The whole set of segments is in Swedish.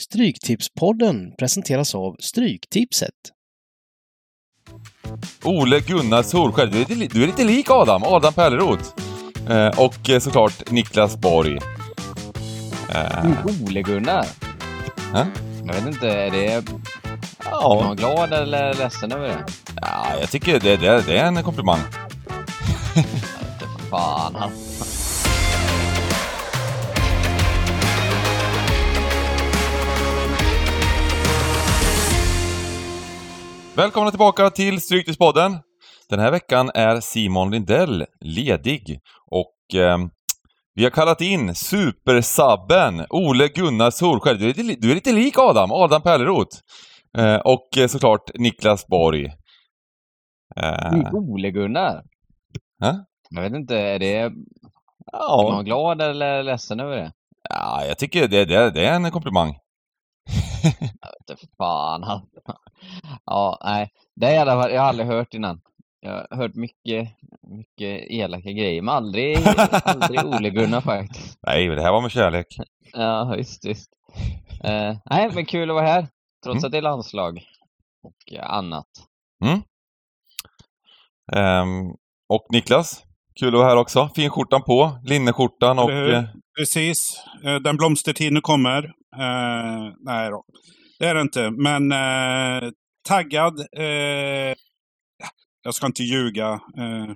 Stryktipspodden presenteras av Stryktipset. Ole Gunnar Solskjaer. Du är, lite, du är lite lik Adam, Adam Pärleroth. Eh, och eh, såklart Niklas Borg. Eh. Ole-Gunnar? Eh? Jag vet inte, är det... Ja. Är man glad eller ledsen över det? Ja, jag tycker det, det, det är en komplimang. fan Välkomna tillbaka till Stryktipspodden. Den här veckan är Simon Lindell ledig och eh, vi har kallat in supersabben Ole Gunnar Solskjaer. Du är, lite, du är lite lik Adam, Adam Pärleroth. Eh, och eh, såklart Niklas Borg. Eh. Ole-Gunnar? Eh? Jag vet inte, är det... Ja. Är man glad eller ledsen över det? Ja, jag tycker det, det, det är en komplimang. Jag vet inte fan alltså. Ja, nej. Det är i alla fall, jag har aldrig hört innan. Jag har hört mycket, mycket elaka grejer, men aldrig, aldrig Ole-Gunnar faktiskt. Nej, det här var med kärlek. Ja, visst, visst. Eh, nej, men kul att vara här. Trots mm. att det är landslag och annat. Mm. Um, och Niklas, kul att vara här också. Fin skjortan på, linneskjortan och... Eh... Precis. Den blomstertiden kommer. Eh, nej då, det är det inte. Men eh, taggad. Eh, jag ska inte ljuga. Eh,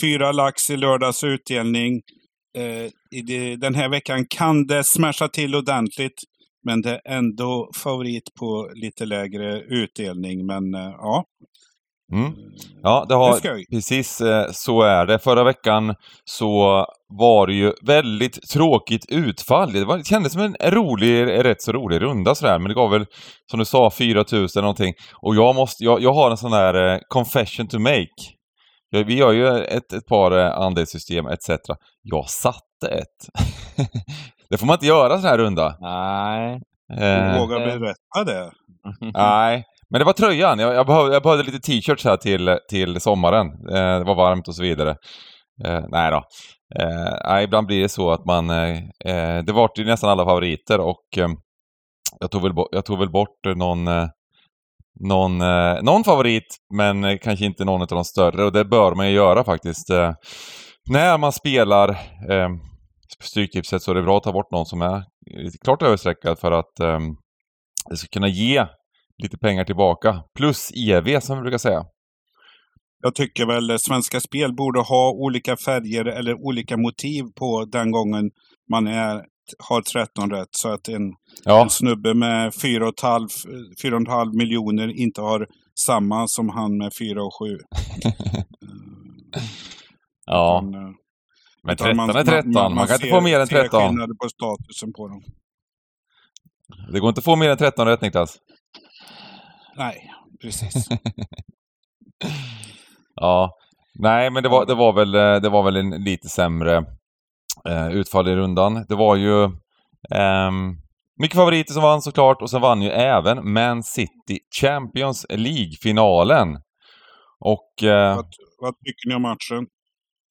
fyra lax i lördags utdelning. Eh, i det, den här veckan kan det smasha till ordentligt. Men det är ändå favorit på lite lägre utdelning. Men eh, ja, Mm. Ja, det har, precis så är det. Förra veckan så var det ju väldigt tråkigt utfall. Det, var, det kändes som en rolig, rätt så rolig runda sådär, men det gav väl, som du sa, 4000 någonting. Och jag måste, jag, jag har en sån där confession to make. Jag, vi gör ju ett, ett par andelssystem etc. Jag satte ett. det får man inte göra sån här runda. Nej. Du vågar berätta det? Nej, men det var tröjan. Jag, jag, behövde, jag behövde lite t-shirts här till, till sommaren. Eh, det var varmt och så vidare. Eh, nej då. Eh, ibland blir det så att man... Eh, eh, det vart ju nästan alla favoriter och eh, jag, tog väl, jag tog väl bort någon, eh, någon, eh, någon favorit, men eh, kanske inte någon av de större. Och det bör man ju göra faktiskt. när man spelar eh, Stryktipset så är det bra att ta bort någon som är klart överstreckad för att det ska kunna ge lite pengar tillbaka. Plus EV som vi brukar säga. Jag tycker väl Svenska Spel borde ha olika färger eller olika motiv på den gången man är, har 13 rätt. Så att en, ja. en snubbe med 4,5 miljoner inte har samma som han med 4 och 7. ja. Utan, eh, men 13 man, är 13. Man, man, man kan inte få mer än 13. skillnader på statusen på dem. Det går inte att få mer än 13 rätt Niklas. Nej, precis. ja, nej men det var, det var väl, eh, det var väl en lite sämre eh, utfall i rundan. Det var ju eh, mycket favoriter som vann såklart och sen vann ju även Man City Champions League-finalen. Och... Eh, vad, vad, tycker ni om matchen?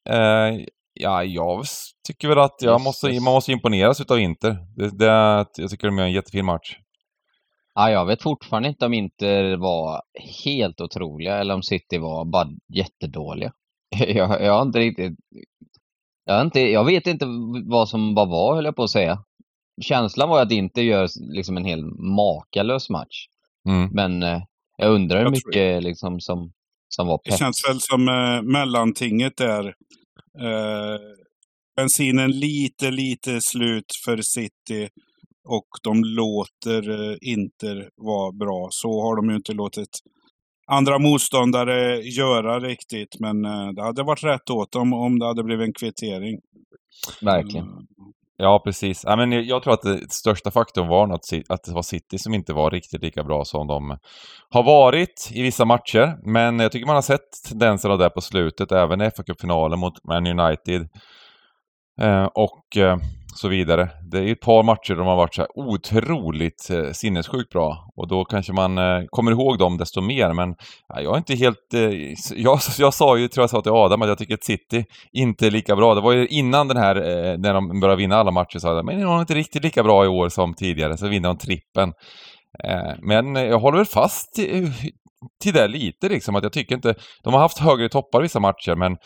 Eh, ja, jag tycker väl att jag måste, man måste imponeras utav Inter. Det, det, jag tycker de gör en jättefin match. Ja, jag vet fortfarande inte om Inter var helt otroliga eller om City var bara jättedåliga. Jag, jag har inte riktigt... Jag, inte, jag vet inte vad som bara var, höll jag på att säga. Känslan var att Inter gör liksom en helt makalös match. Mm. Men eh, jag undrar hur mycket liksom, som, som var pepp. Det känns väl som eh, mellantinget där. Eh, bensinen lite, lite slut för City och de låter eh, Inter vara bra. Så har de ju inte låtit andra motståndare göra riktigt. Men eh, det hade varit rätt åt dem om det hade blivit en kvittering. Verkligen. Mm. Ja, precis. Ja, men jag tror att det största faktorn var att, att det var City som inte var riktigt lika bra som de har varit i vissa matcher. Men jag tycker man har sett tendenser av det på slutet, även i FA Cup-finalen mot Man United. Eh, och eh, så vidare. Det är ju ett par matcher de har varit så här otroligt eh, sinnessjukt bra. Och då kanske man eh, kommer ihåg dem desto mer. Men ja, jag är inte helt... Eh, jag, jag sa ju, tror jag sa till Adam, att jag tycker att City inte är lika bra. Det var ju innan den här, eh, när de började vinna alla matcher, sa jag men de är inte riktigt lika bra i år som tidigare. Så vinner de trippen. Eh, men jag håller väl fast till, eh, till det lite liksom, att jag tycker inte... De har haft högre toppar vissa matcher, men,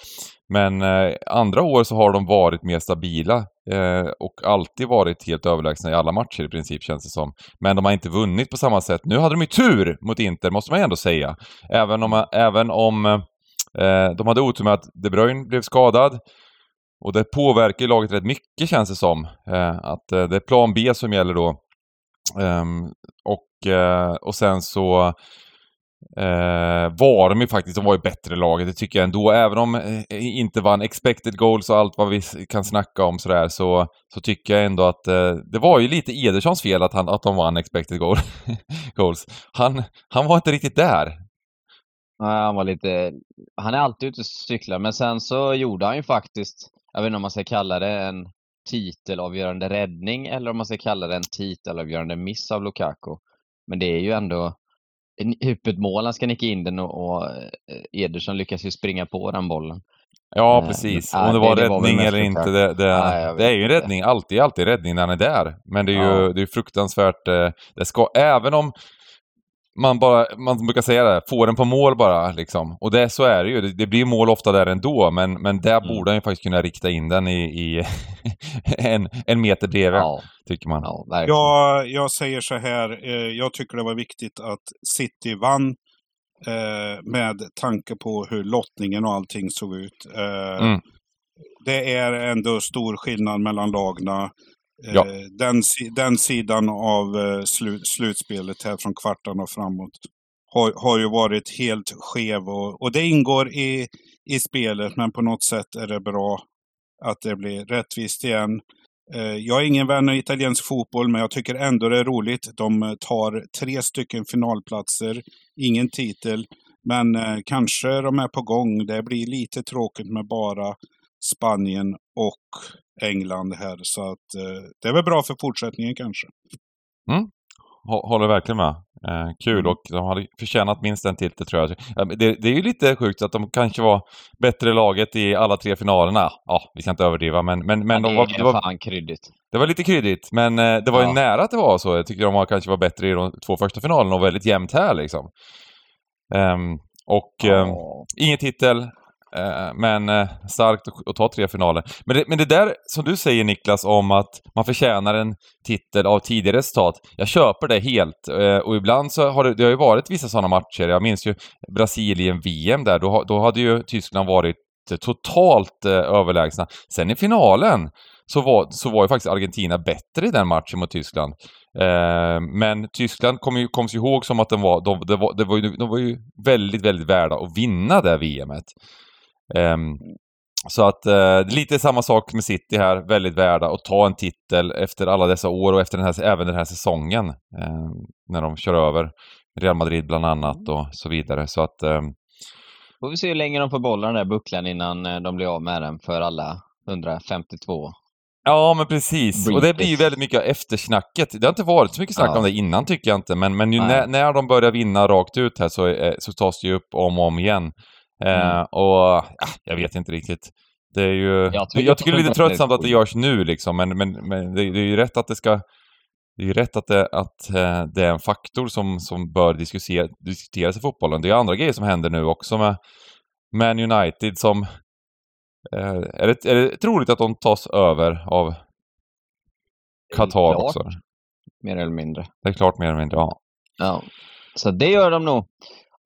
men eh, andra år så har de varit mer stabila eh, och alltid varit helt överlägsna i alla matcher i princip, känns det som. Men de har inte vunnit på samma sätt. Nu hade de ju tur mot Inter, måste man ju ändå säga. Även om, även om eh, de hade otur med att De Bruyne blev skadad. Och det påverkar ju laget rätt mycket känns det som. Eh, att eh, det är plan B som gäller då. Ehm, och, eh, och sen så Eh, var de ju faktiskt, de var ju bättre laget, det tycker jag ändå. Även om eh, inte vann expected goals och allt vad vi kan snacka om sådär så, så tycker jag ändå att eh, det var ju lite Edersons fel att, han, att de vann expected goal, goals. Han, han var inte riktigt där. Nej, han var lite... Han är alltid ute och cyklar, men sen så gjorde han ju faktiskt, jag vet inte om man ska kalla det en titelavgörande räddning eller om man ska kalla det en titelavgörande miss av Lukaku. Men det är ju ändå han ska nicka in den och, och eh, Ederson lyckas ju springa på den bollen. Ja, precis. Om det var det, räddning det eller inte, det, det, Nej, det är ju en räddning. Alltid, alltid räddning när han är där. Men det är ju ja. det är fruktansvärt. Eh, det ska, även om man bara, man brukar säga det, få den på mål bara liksom. Och det, så är det ju. Det, det blir mål ofta där ändå, men, men där mm. borde han ju faktiskt kunna rikta in den i, i en, en meter bredvid, ja. tycker man. Ja, jag, jag säger så här, eh, jag tycker det var viktigt att City vann eh, med tanke på hur lottningen och allting såg ut. Eh, mm. Det är ändå stor skillnad mellan lagna. Ja. Eh, den, den sidan av eh, slutspelet här från kvartarna och framåt har, har ju varit helt skev och, och det ingår i, i spelet men på något sätt är det bra att det blir rättvist igen. Eh, jag är ingen vän av italiensk fotboll, men jag tycker ändå det är roligt. De tar tre stycken finalplatser, ingen titel. Men kanske de är på gång. Det blir lite tråkigt med bara Spanien och England här. Så att eh, det är väl bra för fortsättningen kanske. Mm. Håller verkligen med. Eh, kul mm. och de hade förtjänat minst en titel tror jag. Det, det, är ju lite sjukt att de kanske var bättre laget i alla tre finalerna. Ja, vi ska inte överdriva men... men, men ja, de var, det var fan kryddigt. Det var lite kryddigt men eh, det var ja. ju nära att det var så. Jag tycker de var, kanske var bättre i de två första finalerna och väldigt jämnt här liksom. Um, och ja. um, ingen titel, Eh, men eh, starkt att ta tre finaler. Men det, men det där som du säger Niklas om att man förtjänar en titel av tidigare resultat. Jag köper det helt. Eh, och ibland så har det, det har ju varit vissa sådana matcher. Jag minns ju Brasilien-VM där. Då, då hade ju Tyskland varit totalt överlägsna. Sen i finalen så var, så var ju faktiskt Argentina bättre i den matchen mot Tyskland. Eh, men Tyskland kom ju, kom ihåg som att de var, de, de, var, de, var ju, de var ju väldigt, väldigt värda att vinna det VMet. Um, så att eh, lite samma sak med City här, väldigt värda att ta en titel efter alla dessa år och efter den här, även den här säsongen. Eh, när de kör över Real Madrid bland annat och så vidare. Så att... Eh, Får vi se hur länge de får bollen den där bucklan innan eh, de blir av med den för alla 152. Ja, men precis. Och det blir ju väldigt mycket eftersnacket. Det har inte varit så mycket snack ja. om det innan tycker jag inte, men, men när, när de börjar vinna rakt ut här så, eh, så tas det ju upp om och om igen. Mm. Eh, och ja, jag vet inte riktigt. Det är ju, jag tycker, jag tycker det är lite tröttsamt att det görs nu liksom, men, men, men det, det, är ju rätt att det ska det är ju rätt att, det, att eh, det är en faktor som, som bör diskutera, diskuteras i fotbollen. Det är andra grejer som händer nu också med Man United som... Eh, är, det, är det troligt att de tas över av Qatar också? Mer eller mindre. Det är klart mer eller mindre, ja. Ja, så det gör de nog.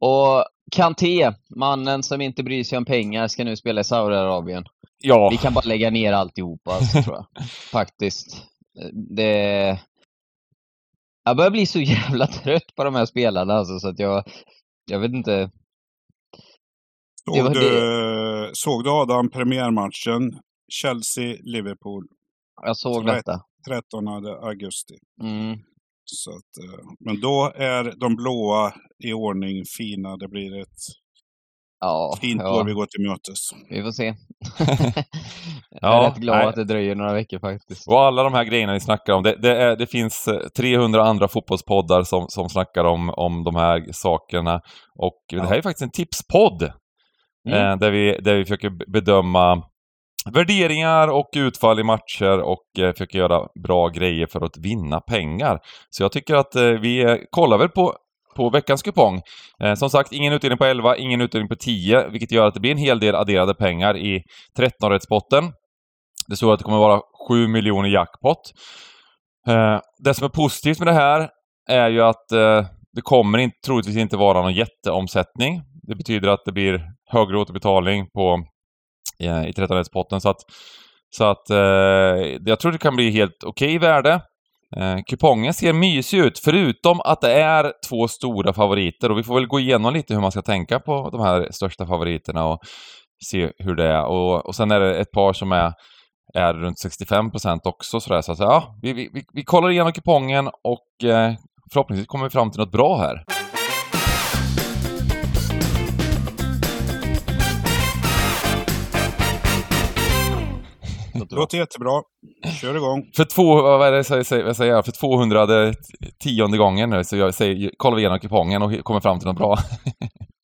Och Kanté, mannen som inte bryr sig om pengar, ska nu spela i Saudiarabien. Ja. Vi kan bara lägga ner alltihopa, alltså, tror jag. Faktiskt. Det... Jag börjar bli så jävla trött på de här spelarna alltså, så att jag... Jag vet inte. Såg, du, såg du Adam premiärmatchen? Chelsea-Liverpool. Jag såg detta. 13 augusti. Mm. Så att, eh, men då är de blåa i ordning, fina. Det blir ett Ja, Fint ja, år vi går till mötes. vi får se. jag Ja, är rätt glad nej. att det dröjer några veckor faktiskt. Och alla de här grejerna vi snackar om, det, det, är, det finns eh, 300 andra fotbollspoddar som, som snackar om, om de här sakerna. Och det här är faktiskt en tipspodd. Mm. Eh, där, vi, där vi försöker bedöma värderingar och utfall i matcher och eh, försöker göra bra grejer för att vinna pengar. Så jag tycker att eh, vi eh, kollar väl på, på veckans kupong. Eh, som sagt, ingen utdelning på 11, ingen utdelning på 10, vilket gör att det blir en hel del adderade pengar i 13-rättspotten. Det står att det kommer vara 7 miljoner jackpot. Eh, det som är positivt med det här är ju att eh, det kommer inte, troligtvis inte vara någon jätteomsättning. Det betyder att det blir högre återbetalning på, i eh, 13-rättspotten. Så att, så att eh, jag tror det kan bli helt okej värde. Eh, kupongen ser mysig ut, förutom att det är två stora favoriter och vi får väl gå igenom lite hur man ska tänka på de här största favoriterna och se hur det är. Och, och sen är det ett par som är, är runt 65 procent också sådär. Så att, ja, vi, vi, vi- vi kollar igenom kupongen och eh, förhoppningsvis kommer vi fram till något bra här. Bra. Låter jättebra. Kör igång. För två, vad är det vad säger jag, för 200 tionde gången nu så jag säger, kollar vi igenom kupongen och kommer fram till något bra.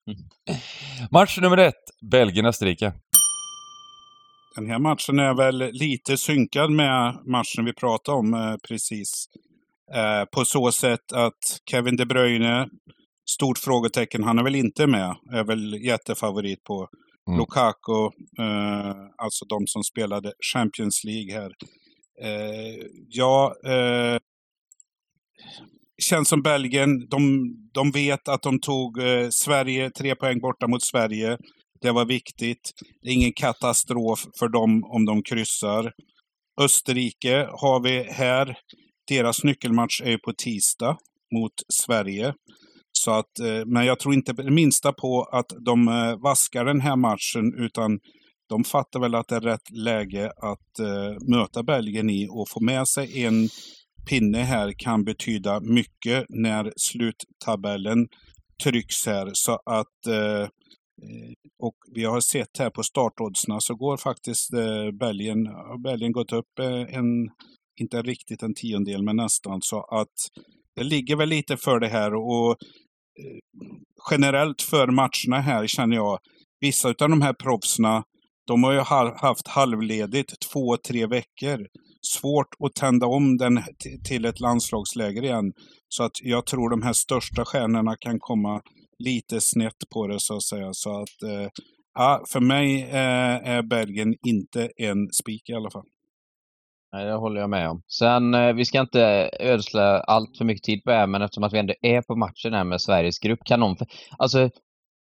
Match nummer ett, Belgien-Österrike. Den här matchen är väl lite synkad med matchen vi pratade om eh, precis. Eh, på så sätt att Kevin De Bruyne, stort frågetecken, han är väl inte med. Är väl jättefavorit på Mm. Lukaku, eh, alltså de som spelade Champions League här. Eh, ja, eh, känns som Belgien, de, de vet att de tog eh, Sverige, tre poäng borta mot Sverige. Det var viktigt. Det är ingen katastrof för dem om de kryssar. Österrike har vi här. Deras nyckelmatch är ju på tisdag mot Sverige. Så att, eh, men jag tror inte det minsta på att de eh, vaskar den här matchen utan de fattar väl att det är rätt läge att eh, möta Belgien i och få med sig en pinne här kan betyda mycket när sluttabellen trycks här. Så att eh, och vi har sett här på startoddsna så går faktiskt eh, Belgien, har Belgien gått upp eh, en, inte riktigt en tiondel men nästan. Så att det ligger väl lite för det här och generellt för matcherna här känner jag, vissa av de här proffsna, de har ju haft halvledigt två, tre veckor. Svårt att tända om den till ett landslagsläger igen. Så att jag tror de här största stjärnorna kan komma lite snett på det så att säga. Så att, eh, ja, för mig eh, är Belgien inte en spik i alla fall. Nej, det håller jag med om. Sen, eh, vi ska inte ödsla allt för mycket tid på det här, men eftersom att vi ändå är på matchen här med Sveriges grupp, kan någon... Alltså,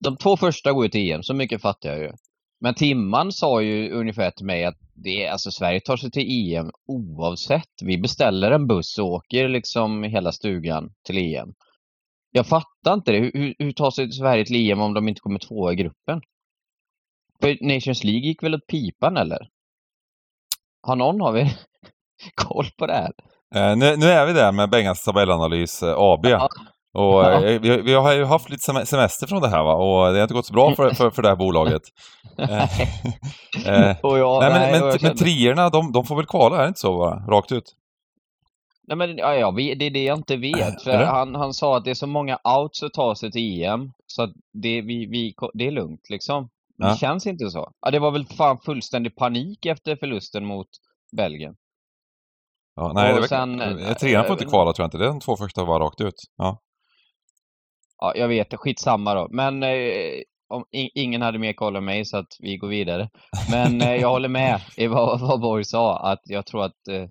de två första går ju till EM, så mycket fattar jag ju. Men Timman sa ju ungefär till mig att det alltså Sverige tar sig till EM oavsett. Vi beställer en buss och åker liksom hela stugan till EM. Jag fattar inte det. Hur, hur, hur tar sig Sverige till EM om de inte kommer tvåa i gruppen? För Nations League gick väl åt pipan eller? Har någon av er koll på det här? Eh, nu, nu är vi där med Bengans tabellanalys eh, AB. Ja. Och Ja. eh, vi, vi har ju haft lite sem- semester från det här va och det har inte gått så bra för, för, för det här bolaget. Eh, eh, jag, nej, men, nej, men, men trierna, de, de får väl kvala, är det inte så bara? Rakt ut? Nej men ja, ja, det är det jag inte vet. För det? han, han sa att det är så många outs att ta sig till EM. Så det, vi, vi, det är lugnt liksom. Men Ja. Det känns inte så. Ja, det var väl fan fullständig panik efter förlusten mot Belgien. Ja, nej, Och det sen, eh, treorna får inte kvala tror jag inte. Det är de två första bara rakt ut. Ja. Ja, jag vet, skitsamma då. Men eh, om, ingen hade mer koll än mig så att vi går vidare. Men eh, jag håller med i vad, vad Borg sa, att jag tror att eh,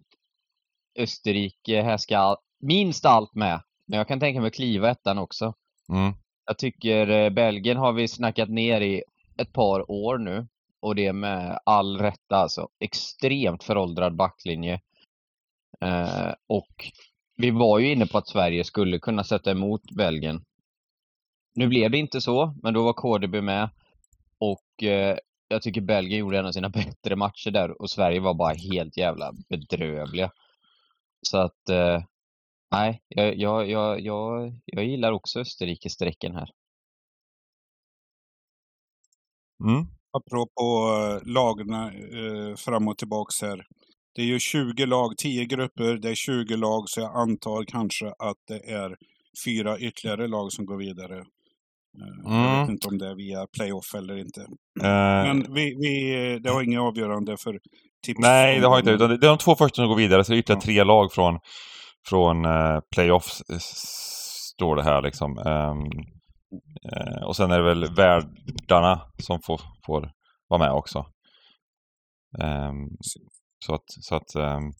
Österrike här ska minst allt med. Men jag kan tänka mig kliva ettan också. Mm. Jag tycker eh, Belgien har vi snackat ner i ett par år nu. Och det med all rätta alltså. Extremt föråldrad backlinje. Eh, och vi var ju inne på att Sverige skulle kunna sätta emot Belgien. Nu blev det inte så, men då var KDB med. Och eh, jag tycker Belgien gjorde en av sina bättre matcher där och Sverige var bara helt jävla bedrövliga. Så att, eh, nej, jag, jag, jag, jag, jag gillar också Österrike-strecken här. Mm. apropå eh, lagna eh, fram och tillbaks här. Det är ju 20 lag, 10 grupper, det är 20 lag, så jag antar kanske att det är fyra ytterligare lag som går vidare. Eh, Jag Mm. vet inte om det är via playoff eller inte. Eh, Men vi, vi, det har inget avgörande för tips. Nej, det har inte. Utan det är de två första som går vidare, så det är ytterligare Ja. tre lag från, från eh, playoffs, eh, står det här liksom. Ehm, eh, och sen är det väl värdarna som får, får vara med också. Så att, så att ehm,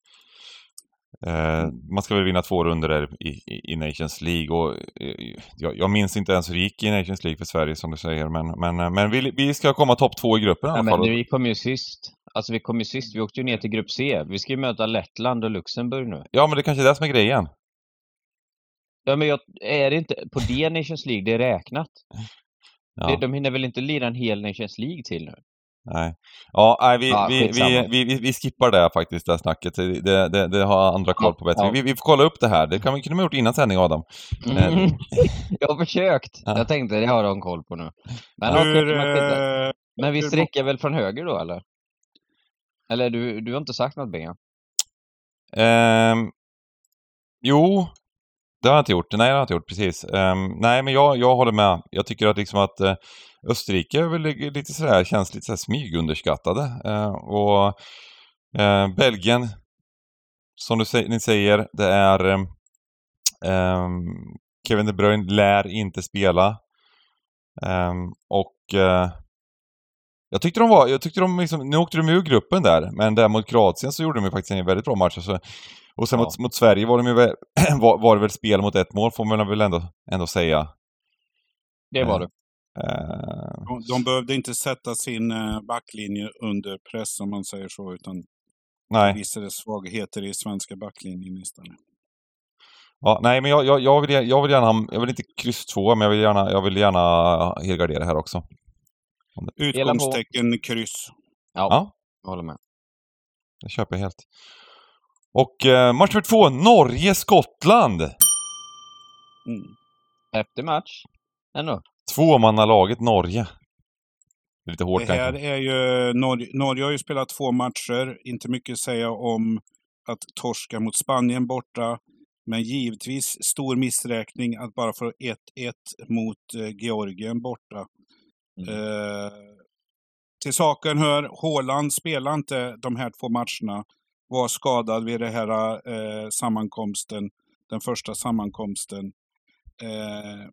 eh, man ska väl vinna två runder i, i, i Nations League och eh, jag, jag minns inte ens hur det gick i Nations League för Sverige som du säger men, men, eh, men vi, vi ska komma topp två i gruppen i alla men fall. vi kom ju sist. Alltså vi kom ju sist. Vi åkte ju ner till grupp C. Vi ska ju möta Lettland och Luxemburg nu. Ja men det kanske är det som är grejen. Ja, men jag, är det inte på det Nations League det är räknat? Ja. Det, de hinner väl inte lira en hel Nations League till nu? Nej. Ja, nej, vi, Ja, vi, vi, vi, vi, skippar det faktiskt, det här snacket. Det, det, det har andra koll på bättre. Ja. Vi, vi får kolla upp det här. Det kan vi kunde ha gjort innan sändning, Adam. Mm. jag har försökt. Ja. Jag tänkte, det har de koll på nu. Men, Hur, man eh, men vi sträcker väl från höger då, eller? Eller du, du har inte sagt något, Bengan? Ehm, jo, det har jag inte gjort. Nej, det har jag inte gjort, precis. Ehm, nej, men jag, jag håller med. Jag tycker att, liksom att eh, Österrike är väl lite sådär, känns lite sådär smygunderskattade. Eh, och eh, Belgien, som du, ni säger, det är ehm, Kevin De Bruyne lär inte spela. Och eh, jag tyckte de var, jag tyckte de liksom, nu åkte de ur gruppen där, men där mot Kroatien så gjorde de ju faktiskt en väldigt bra match. Alltså, och sen Ja. mot, mot Sverige var, de ju, väl- var, var det väl spel mot ett mål får man väl ändå, ändå säga. Det var Eh, det. Eh, De, de behövde inte sätta sin eh, backlinje under press om man säger så, utan nej. visade svagheter i svenska backlinjen istället. Ja, nej, men jag, jag, jag, vill, jag vill gärna jag vill inte kryss två, men jag vill gärna, jag vill gärna helgardera här också. Utgångstecken kryss. Ja, Ja. jag håller med. Det köper jag helt. Och eh, match nummer två, Norge-Skottland. Mm. Häftig match. Ändå. Tvåmannalaget Norge. Det är lite hårt Det här kanske. är ju, Norge, Norge har ju spelat två matcher, inte mycket att säga om att torska mot Spanien borta. Men givetvis stor missräkning att bara få 1-1 mot eh, Georgien borta. Mm. Eh, till saken hör, Haaland spelar inte de här två matcherna. Var skadad vid den här eh, sammankomsten, den första sammankomsten. Eh,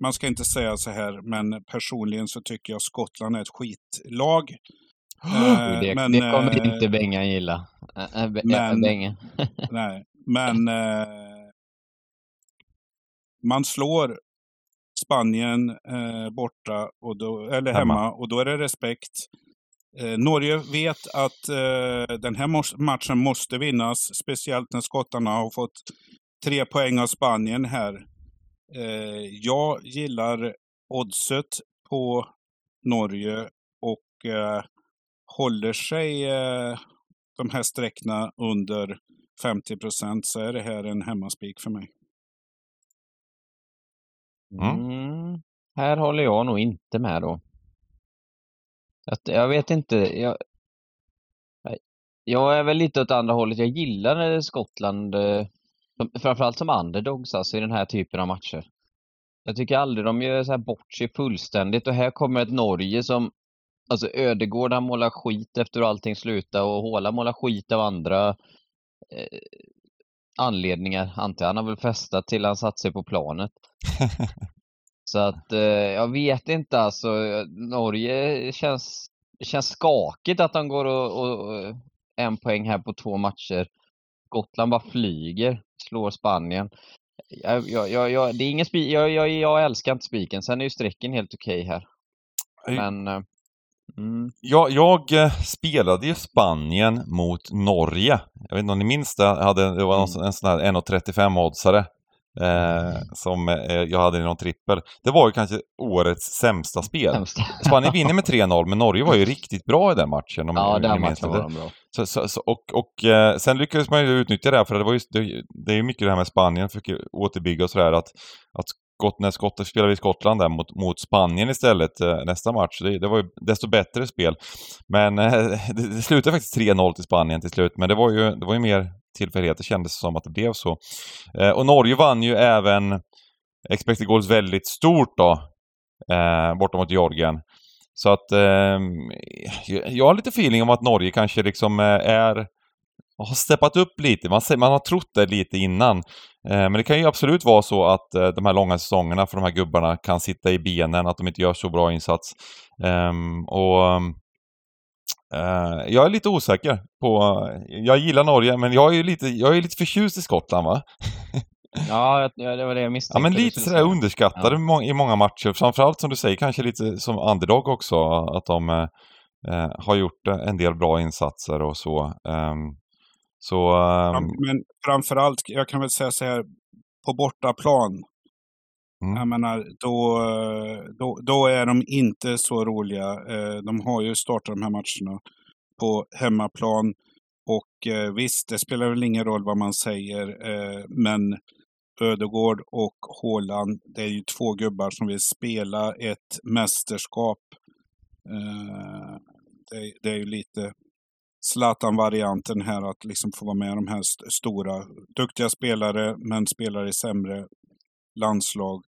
man ska inte säga så här, men personligen så tycker jag Skottland är ett skitlag. Eh, det, men, det kommer eh, inte Bengan gilla. Men- Bengan. Nej, men eh, man slår Spanien borta, och då, eller hemma. Hemma. och då är det respekt. Norge vet att den här matchen måste vinnas, speciellt när skottarna har fått tre poäng av Spanien här. Eh, jag gillar oddset på Norge och eh, håller sig eh, de här sträckna under 50 procent så är det här en hemmaspik för mig. Mm. Mm. Här håller jag nog inte med då. Att, jag vet inte. Jag, jag är väl lite åt andra hållet. Jag gillar när Skottland, eh, framförallt som underdogs alltså, i den här typen av matcher. Jag tycker aldrig de gör så här bort sig fullständigt och här kommer ett Norge som Alltså Ödegård han målar skit efter hur allting slutar och Håla målar skit av andra eh, anledningar. Antar jag. Han har väl festat till han satt sig på planet. Så att eh, jag vet inte alltså. Norge känns, känns skakigt att de går och, och, och en poäng här på två matcher. Skottland bara flyger, slår Spanien. Jag, jag, jag, det är ingen spi, jag, jag, jag älskar inte spiken. Sen är ju strecken helt okej här. Men eh, mm, Jag, jag eh, spelade ju Spanien mot Norge. Jag vet inte om ni minns det? Jag hade, det var någon, sån- en sån här 1,35-oddsare. Eh, som eh, jag hade i någon trippel. Det var ju kanske årets sämsta spel. hemskt. Spanien vinner med 3-0, men Norge var ju riktigt bra i den matchen. Om, Ja, den matchen var de bra. Så, så, så, och och eh, sen lyckades man ju utnyttja det här, för det, var ju, det, det är ju mycket det här med Spanien, försöker återbygga och sådär, att, att Skott, när Skott spelade i Skottland där mot, mot Spanien istället eh, nästa match. Det, det, var ju desto bättre spel. Men eh, det, det slutade faktiskt 3-0 till Spanien till slut, men det var ju, det var ju mer tillfälligheter kändes det som att det blev så. Eh, och Norge vann ju även expected goals väldigt stort då, eh, borta mot Georgien. Så att ehm, eh, jag har lite feeling om att Norge kanske liksom eh, är har steppat upp lite. Man, man har trott det lite innan. Eh, men det kan ju absolut vara så att eh, de här långa säsongerna för de här gubbarna kan sitta i benen, att de inte gör så bra insats. Eh, och ehm, uh, Jag är lite osäker på... Jag gillar Norge, men jag är lite, jag är lite förtjust i Skottland va? Ja, det var det jag misstänkte. Ja, men lite sådär underskattade ja. i många matcher. Framförallt som du säger, kanske lite som underdog också. Att de eh, har gjort en del bra insatser och så. Um, så, um... Men framförallt, jag kan väl säga så här, på bortaplan. Mm. Jag menar, då, då, då är de inte så roliga. Eh, de har ju startat de här matcherna på hemmaplan. Och eh, visst, det spelar väl ingen roll vad man säger, eh, men Ödegård och Håland, det är ju två gubbar som vill spela ett mästerskap. Det, det är ju lite Zlatan-varianten här, att liksom få vara med de här stora, duktiga spelare, men spelare i sämre landslag.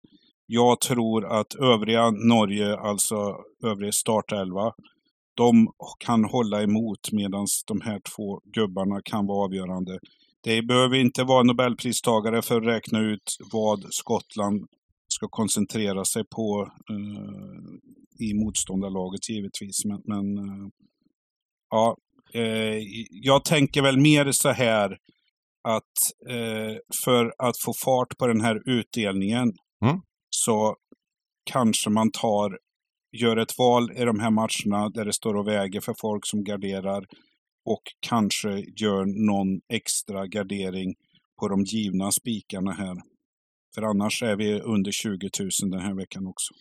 Jag tror att övriga Norge, alltså övriga startelva, de kan hålla emot medan de här två gubbarna kan vara avgörande. Det behöver inte vara nobelpristagare för att räkna ut vad Skottland ska koncentrera sig på eh, i motståndarlaget givetvis. Men, men eh, ja, Eh, jag tänker väl mer så här att eh, för att få fart på den här utdelningen mm. så kanske man tar, gör ett val i de här matcherna där det står och väger för folk som garderar och kanske gör någon extra gardering på de givna spikarna här. För annars är vi under 20 000 den här veckan också.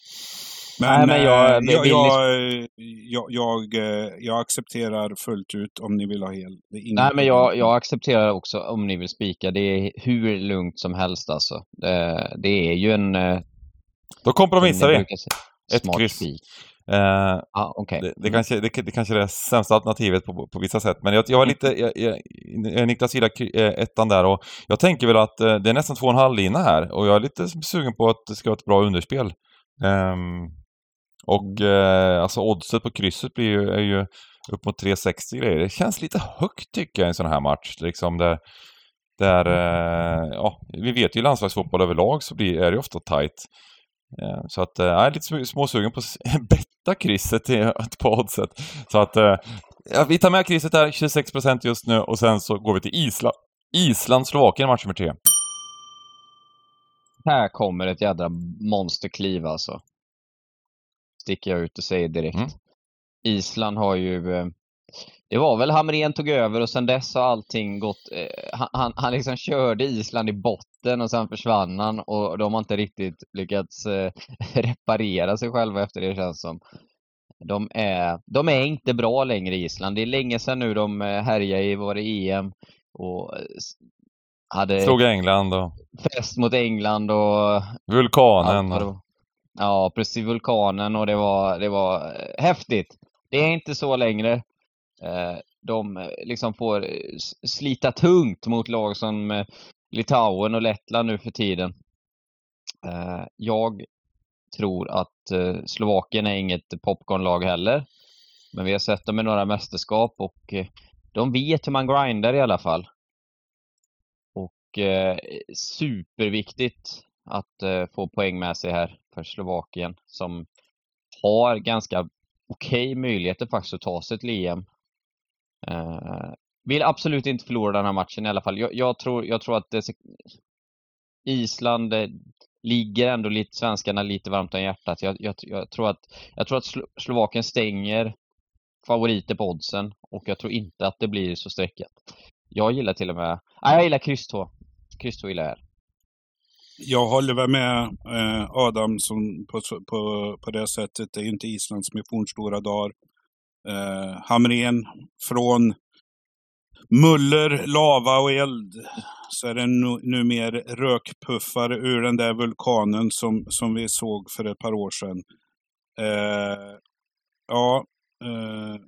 Men, Nej, men jag, eh, jag, jag, jag, jag, eh, jag, accepterar fullt ut om ni vill ha hel. Nej, men jag, jag accepterar också om ni vill spika. Det är hur lugnt som helst alltså. Det, det är ju en... Eh, Då kompromissar vi. Ett kryss. Spik. Uh, ah, okay. det, det, mm. kanske, det, det kanske är det sämsta alternativet på, på vissa sätt. Men jag, jag var lite, jag, jag, Niklas gillar ettan där och jag tänker väl att det är nästan två och en halv lina här och jag är lite sugen på att det ska vara ett bra underspel. Um, och eh, alltså oddset på krysset blir ju, är ju upp mot 3,60 grejer. Det känns lite högt tycker jag i en sån här match. Liksom där, där eh, ja, vi vet ju i landslagsfotboll överlag så blir, är det ofta tight. Eh, så att eh, jag är lite småsugen på att betta krysset på oddset. Så att eh, ja, vi tar med krysset här, 26% just nu och sen så går vi till Island. Island-Slovakien match nummer tre. Här kommer ett jädra monsterkliv alltså sticker jag ut och säger direkt. Mm. Island har ju eh, det var väl Hamrén tog över och sen dess har allting gått... Eh, han, han liksom körde Island i botten och sen försvann han och de har inte riktigt lyckats eh, reparera sig själva efter det känns som. De är, de är inte bra längre Island. Det är länge sedan nu de härjade i var EM och hade... Slog England och... Fest mot England och... Vulkanen. Och... Ja, precis. Vulkanen och det var, det var eh, häftigt. Det är inte så längre. Eh, de eh, liksom får slita tungt mot lag som Litauen och Lettland nu för tiden. Jag tror att Slovakien är inget popcornlag heller. Men vi har sett dem i några mästerskap och de vet hur man grindar i alla fall. Och superviktigt att få poäng med sig här för Slovakien som har ganska okej okay möjligheter faktiskt att ta sig till EM. Eh, vill absolut inte förlora den här matchen i alla fall. Jag, jag tror, jag tror att det, Island eh, ligger ändå lite svenskarna lite varmt om hjärtat. Jag, jag, jag, tror att, jag tror att Slovakien stänger favoriter på oddsen och jag tror inte att det blir så streckat. Jag gillar till och med, nej jag gillar kryss 2. Kryss 2 gillar jag jag håller väl med eh, Adam som på, på, på det sättet. Det är inte Islands missionsstora dagar. Eh, Hamrén från muller, lava och eld så är det nu, nu mer rökpuffar ur den där vulkanen som, som vi såg för ett par år sedan. Eh, ja, eh,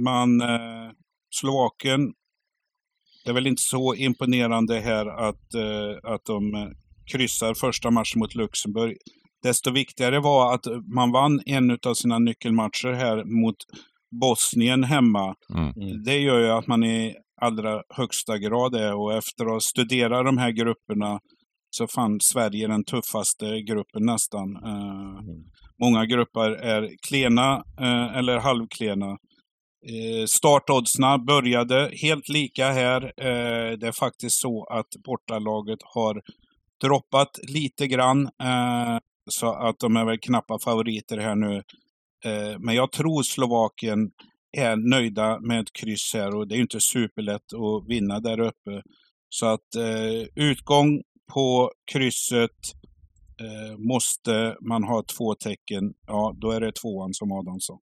man, eh, Slovakien, det är väl inte så imponerande här att, eh, att de kryssar första matchen mot Luxemburg. Desto viktigare var att man vann en av sina nyckelmatcher här mot Bosnien hemma. Mm. Det gör ju att man i allra högsta grad är och efter att studera de här grupperna så fann Sverige den tuffaste gruppen nästan. Eh, Många grupper är klena eh, eller halvklena. Eh, startoddsna började helt lika här. Eh, det är faktiskt så att bortalaget har droppat lite grann. Eh, så att de är väl knappa favoriter här nu. Eh, men jag tror Slovakien är nöjda med ett kryss här och det är ju inte superlätt att vinna där uppe. Så att eh, utgång på krysset eh, måste man ha två tecken, ja då är det tvåan som Adam sa.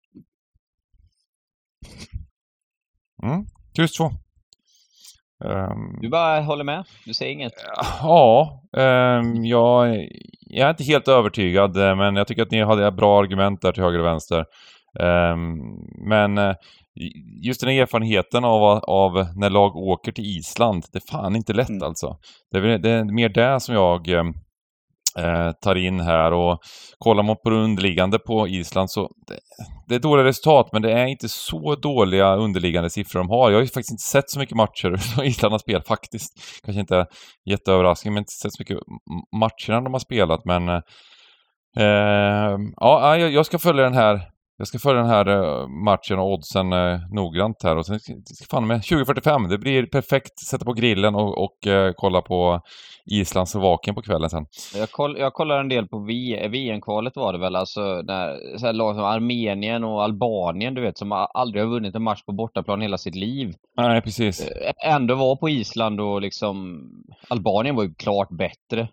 Mm. Kryss två. Ehm, Du bara håller med? Du säger inget? Ja, ehm, jag, jag är inte helt övertygad, eh, men jag tycker att ni hade bra argument där till höger och vänster. Ehm, men eh, just den här erfarenheten av, av när lag åker till Island, det är fan inte lätt Mm. alltså. Det är, det är mer det som jag Eh, tar in här och kollar man på det underliggande på Island så det, det är dåliga resultat men det är inte så dåliga underliggande siffror de har. Jag har ju faktiskt inte sett så mycket matcher som Island har spelat faktiskt. Kanske inte jätteöverraskning men inte sett så mycket matcher de har spelat men eh, ja, jag, jag ska följa den här jag ska följa den här eh, matchen och oddsen eh, noggrant här och sen fan med 2045. Det blir perfekt. Sätta på grillen och, och eh, kolla på Island-Slovakien på kvällen sen. Jag, koll, jag kollar en del på VM-kvalet var det väl, alltså när så här lag som Armenien och Albanien du vet, som aldrig har vunnit en match på bortaplan hela sitt liv. Nej, precis. Ändå var på Island och liksom Albanien var ju klart bättre.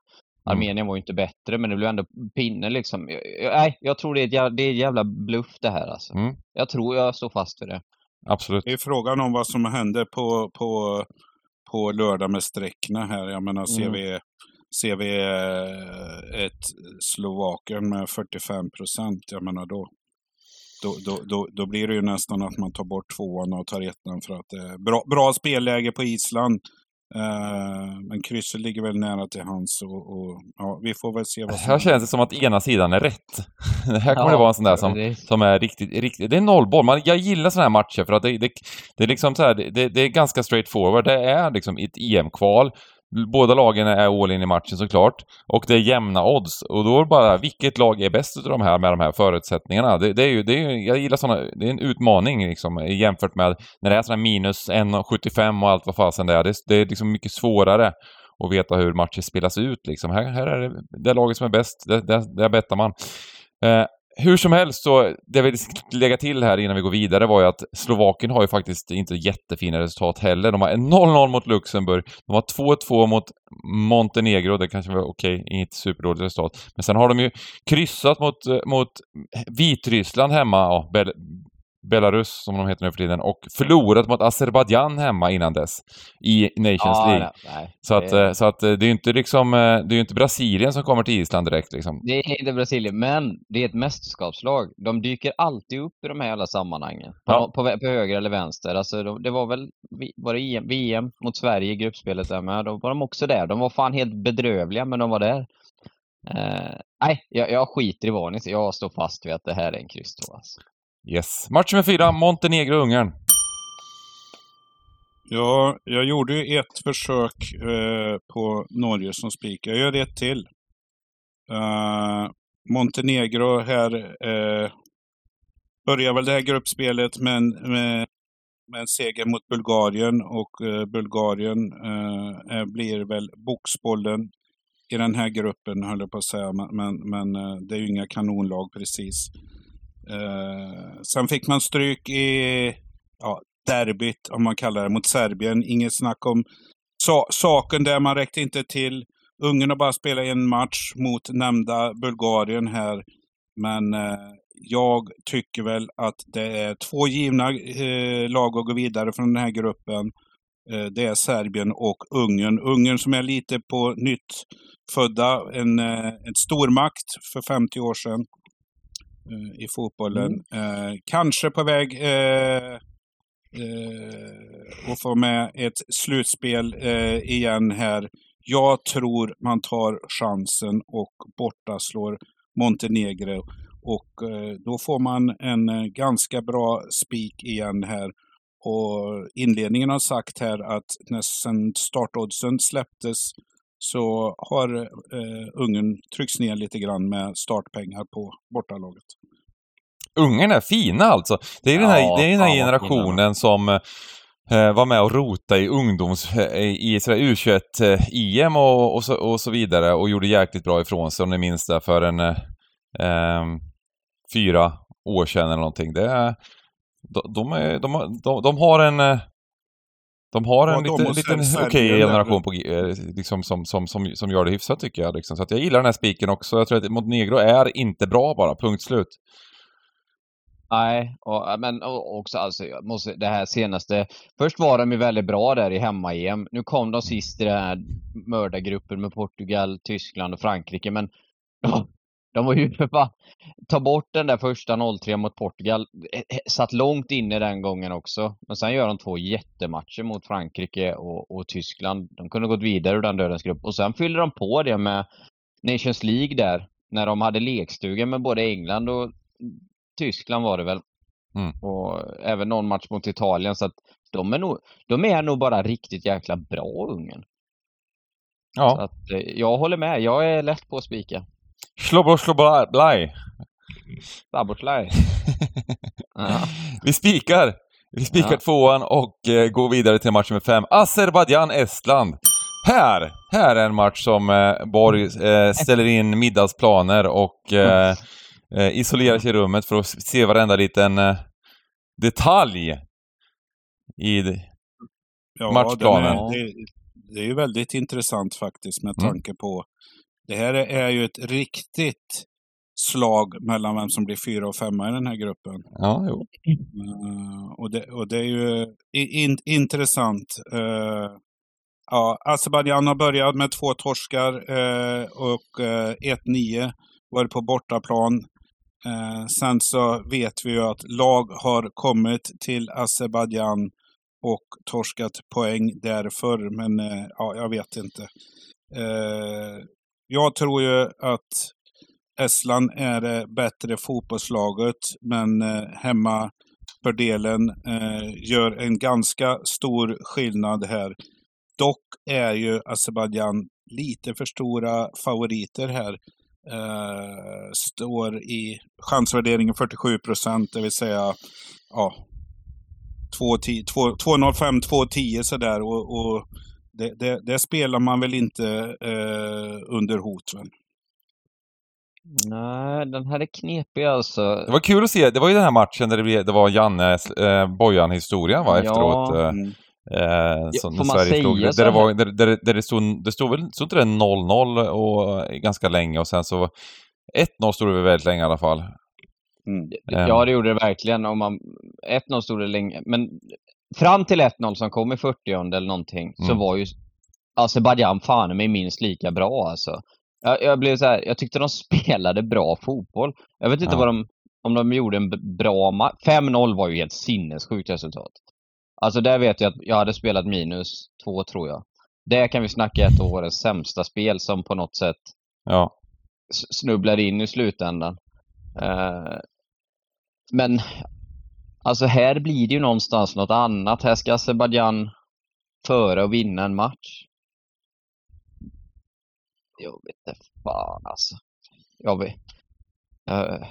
Armenien var ju inte bättre, men det blev ändå pinne liksom. Jag- jag- Nej, jag tror det är jävla, det är jävla bluff det här alltså. Mm. Jag tror jag står fast vid det. Absolut. Det är frågan om vad som händer på, på, på lördag med sträckna här. Jag menar, ser Mm. vi, ser vi eh, ett Slovakien med 45 procent, jag menar då, då, då, då, då blir det ju nästan att man tar bort tvåan och tar ettan för att det är bra, bra spelläge på Island. Eh, men krysset ligger väl nära till hands och, och ja, vi får väl se vad som Här känns det som att ena sidan är rätt. Det här kommer det vara en sån där som, det- som är riktigt, riktigt... Det är nollboll. Man, jag gillar såna här matcher för att det, det, det är liksom så här, det, det är ganska straight forward. Det är liksom ett EM-kval. Båda lagen är all in i matchen såklart. Och det är jämna odds. Och då är det bara, vilket lag är bäst av de här med de här förutsättningarna? Det, det är ju, det är ju, jag gillar sådana, det är en utmaning liksom jämfört med när det är sådana här minus 1,75 och allt vad fasen det är. Det, det är liksom mycket svårare att veta hur matcher spelas ut liksom. Här, här är det, det laget som är bäst, där bettar man. Eh, hur som helst så, det vi ska lägga till här innan vi går vidare var ju att Slovakien har ju faktiskt inte jättefina resultat heller. De har 0-0 mot Luxemburg, de har 2-2 mot Montenegro, det kanske var okej, inget superdåligt resultat. Men sen har de ju kryssat mot, mot Vitryssland hemma, ja, Belarus som de heter nu för tiden, och förlorat mot Azerbajdzjan hemma innan dess i Nations Ja, League. nej, nej. Så att, eh, så att eh, det är ju inte liksom, eh, det är ju inte Brasilien som kommer till Island direkt liksom. Det är inte Brasilien, men det är ett mästerskapslag. De dyker alltid upp i de här alla sammanhangen. På, Ja. på, vä- på höger eller vänster. Alltså, de, det var väl var det VM mot Sverige i gruppspelet där med. Då var de också där. De var fan helt bedrövliga, men de var där. Eh, nej, jag, jag skiter i vad ni säger. Jag står fast vid att det här är en kryss alltså. Yes. Match nummer fyra, Montenegro-Ungern. Ja, jag gjorde ju ett försök eh, på Norge som spik. Jag gör ett till. Uh, Montenegro här eh, börjar väl det här gruppspelet med, en- med, med en seger mot Bulgarien och eh, Bulgarien eh, blir väl boxbollen i den här gruppen, höll jag på att säga. Men, men, men eh, det är ju inga kanonlag precis. Eh, sen fick man stryk i ja, derbyt, om man kallar det, mot Serbien. Inget snack om sa saken där, man räckte inte till. Ungern har bara spelat en match mot nämnda Bulgarien här. Men eh, jag tycker väl att det är två givna eh, lag att gå vidare från den här gruppen. Eh, det är Serbien och Ungern. Ungern som är lite på nytt födda, en, eh, en stormakt för 50 år sedan i fotbollen. Eh, kanske på väg eh, eh, att få med ett slutspel eh, igen här. Jag tror man tar chansen och bortaslår Montenegro. Och eh, då får man en eh, ganska bra spik igen här. Och inledningen har sagt här att när sen startoddsen släpptes så har eh, Ungern tryckts ner lite grann med startpengar på bortalaget. Ungern är fina alltså. Det är den här, Ja, det är den här generationen som eh, var med och rota i ungdoms... eh, i sådär U21-EM och, och, så, och så vidare och gjorde jäkligt bra ifrån sig om ni minns det för en eh, ehm, fyra år sedan eller någonting. Det är, de, de, är, de, de, de har en... De har en lite, liten okej är generation på, eh, liksom, som, som, som, som gör det hyfsat tycker jag. Liksom. Så att jag gillar den här spiken också. Jag tror att Montenegro är inte bra bara, punkt slut. Nej, och, men och, också alltså, jag måste, det här senaste. Först var de ju väldigt bra där i hemma-EM. Nu kom de sist i den här mördargruppen med Portugal, Tyskland och Frankrike. Men ja, de var ju för fan, ta bort den där första 0-3 mot Portugal. eh, eh, Satt långt inne den gången också. Men sen gör de två jättematcher mot Frankrike och, och Tyskland. De kunde gått vidare ur den dödens grupp. Och sen fyllde de på det med Nations League där. När de hade lekstuga med både England och Tyskland var det väl. Mm. Och även någon match mot Italien. Så att de är nog, de är nog bara riktigt jäkla bra, Ungern. Så Ja. att, eh, jag håller med. Jag är lätt på att spika. Slobbo Sloboblaj. Saboslaj. ja. Vi spikar! Vi spikar Ja. tvåan och eh, går vidare till match nummer fem. Azerbajdzjan-Estland. Här! Här är en match som eh, Borg eh, ställer in middagsplaner och eh, eh, isolerar sig i rummet för att se varenda liten eh, detalj i. Ja, Matchplanen. Är, det, det är ju väldigt intressant faktiskt med Mm. tanke på det här är ju ett riktigt slag mellan vem som blir fyra och femma i den här gruppen. Ja, jo. Eh, och, det, och det är ju in, intressant. Uh, ja, Azerbajdzjan har börjat med två torskar eh, och uh, 1-9 var på bortaplan. Sen så vet vi ju att lag har kommit till Azerbajdzjan och torskat poäng därför, men ja, jag vet inte. Jag tror ju att Estland är det bättre fotbollslaget, men eh, hemma fördelen eh, gör en ganska stor skillnad här. Dock är ju Azerbajdzjan lite för stora favoriter här. Eh, står i chansvärderingen 47 procent, det vill säga ja, 2,05, 2,10 sådär. Och, och det, det, det spelar man väl inte eh, under hot. Väl? Nej, den här är knepig alltså. Det var kul att se. Det var ju den här matchen där det, blev, det var Jannes eh, Bojan-historia va, Ja. efteråt. Eh, Mm. Eh, som får man Sverige säga slog. Där så det, var, där, där, där det stod, det stod väl, stod inte det 0-0 och eh, ganska länge och sen så 1-0 stod det väl väldigt länge i alla fall. Mm. Ja, det gjorde det verkligen. Om man, 1-0 stod det länge. Men fram till 1-0 som kom i 40 eller någonting, så Mm. var ju Azerbajdzjan fan mig minst lika bra alltså. Jag, jag blev så här, jag tyckte de spelade bra fotboll. Jag vet inte Ja. vad de, om de gjorde en bra match. 5-0 var ju helt sinnessjukt resultat. Alltså där vet jag att jag hade spelat minus två tror jag. Där kan vi snacka ett av årets sämsta spel som på något sätt Ja. s- snubblar in i slutändan. Eh, men alltså här blir det ju någonstans något annat. Här ska Azerbajdzjan föra och vinna en match. Jag vet inte fan alltså. Jag vet. Jag,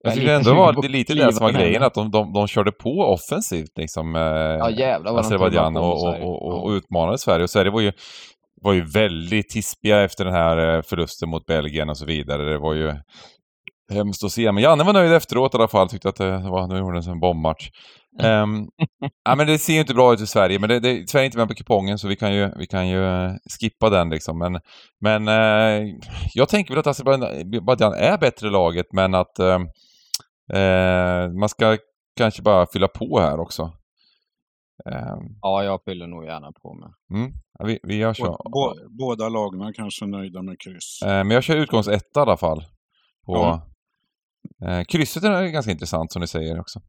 Jag tycker lite ändå var det lite det som var grejen, att de, de, de körde på offensivt liksom. Eh, Ja jävlar vad de Azerbajdzjan och, och, och, och utmanade Sverige. Och Sverige var ju, var ju väldigt tispiga efter den här eh, förlusten mot Belgien och så vidare. Det var ju hemskt att se. Men Janne var nöjd efteråt i alla fall. Tyckte att det var, nu gjorde en sån bombmatch. Um, ja, men det ser ju inte bra ut i Sverige, men det, det, Sverige är inte med på kupongen så vi kan ju, vi kan ju eh, skippa den liksom. Men, men eh, jag tänker väl att Azerbajdzjan är bättre laget, men att eh, eh, man ska kanske bara fylla på här också. Eh, Ja, jag fyller nog gärna på med. mm, ja, vi, vi gör så. Bå, bå, båda lagen kanske nöjda med kryss. Eh, men jag kör utgångsetta i alla fall. På, Ja. Eh, krysset är ganska intressant som ni säger också.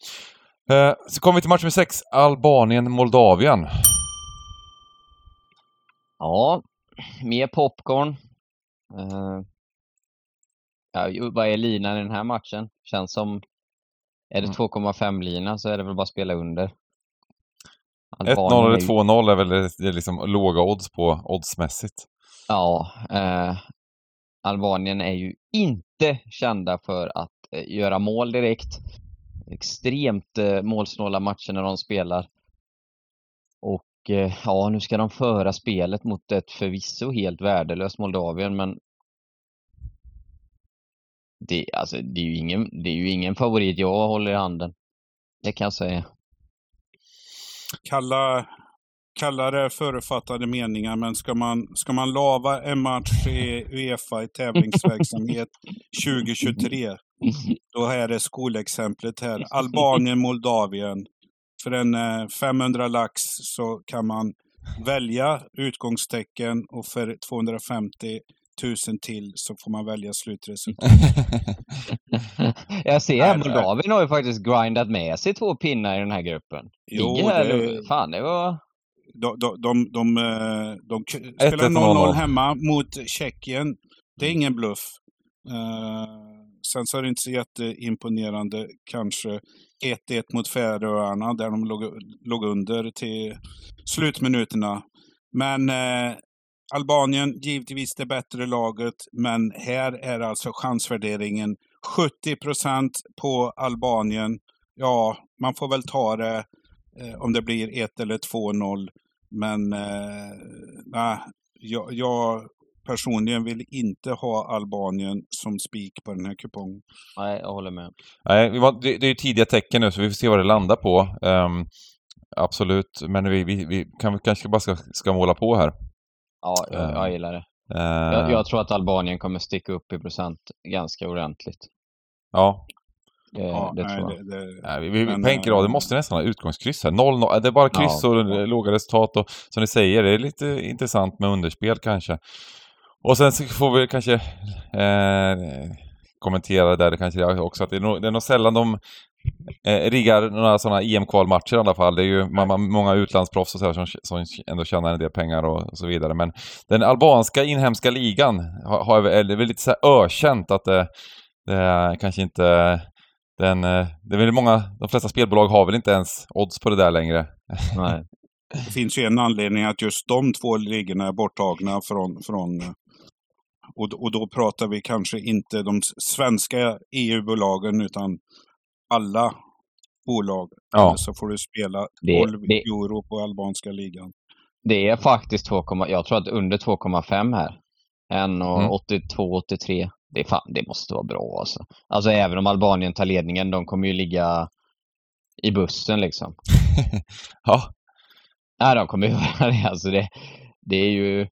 Eh, så kommer vi till match nummer sex, Albanien-Moldavien. Ja, mer popcorn. Eh, ja, vad är linan i den här matchen? Känns som... Är det Mm. 2,5-lina så är det väl bara att spela under. 1-0 Albanien eller är ju- 2-0 är väl det är liksom låga odds på oddsmässigt. Ja, eh, Albanien är ju inte kända för att göra mål direkt. Extremt eh, målsnåla matcher när de spelar. Och eh, ja, nu ska de föra spelet mot ett förvisso helt värdelöst Moldavien, men det, alltså, det, är ju ingen, det är ju ingen favorit jag håller i handen. Det kan jag säga. Kalla, kalla det förutfattade meningar, men ska man, ska man lava en match i Uefa i tävlingsverksamhet 2023, då är det skolexemplet här. Albanien, Moldavien. För en eh, 500 lax så kan man välja utgångstecken och för 250 000 till så får man välja slutresultat. jag ser här, nej. Moldavien har ju faktiskt grindat med sig två pinnar i den här gruppen. Jo, Ligger här, det- fan det var... De, de, de, de, eh, de k- 1-1 spelar 0-0. 0-0 hemma mot Tjeckien. Det är ingen bluff. Eh, sen så är det inte så jätteimponerande kanske 1-1 mot Färöarna där de låg, låg under till slutminuterna. Men eh, Albanien, givetvis det bättre laget, men här är alltså chansvärderingen 70 procent på Albanien. Ja, man får väl ta det eh, om det blir 1 eller 2-0. Men eh, nej, jag, jag personligen vill inte ha Albanien som spik på den här kupongen. Nej, jag håller med. Nej, det, det är ju tidiga tecken nu så vi får se vad det landar på. Ehm, absolut, men vi, vi, vi kan, vi kanske bara ska, ska måla på här. Ja, jag, Eh, jag gillar det. Ehm, Jag, jag tror att Albanien kommer sticka upp i procent ganska ordentligt. Ja, Det, Ja, det nej, tror jag. det, det, Nej, vi, vi, Men, på enkel rad, det eh, måste nästan ha utgångskryss här. 0-0, det är bara kryss Ja. och eh, låga resultat och som ni säger, det är lite intressant med underspel kanske. Och sen så får vi kanske eh, kommentera där kanske också att det är, nog, det är nog sällan de eh, riggar några sådana EM-kvalmatcher i alla fall. Det är ju man, man, många utlandsproffs och så här som, som ändå tjänar en del pengar och, och så vidare. Men den albanska inhemska ligan har, har, är väl lite så här ökänt att det, det är kanske inte den, eh, det är väl många, de flesta spelbolag har väl inte ens odds på det där längre. Nej. det finns ju en anledning att just de två ligorna är borttagna från, från och, och då pratar vi kanske inte de svenska EU-bolagen utan alla bolag. Ja. Så får du spela Det- 12 det- euro på albanska ligan. Det är faktiskt 2, jag tror att under 2,5 här. Mm. 1,82-83. Det, är fan, det måste vara bra alltså. Alltså även om Albanien tar ledningen, de kommer ju ligga i bussen liksom. ja, Nej, de kommer göra det. Alltså det, det är ju...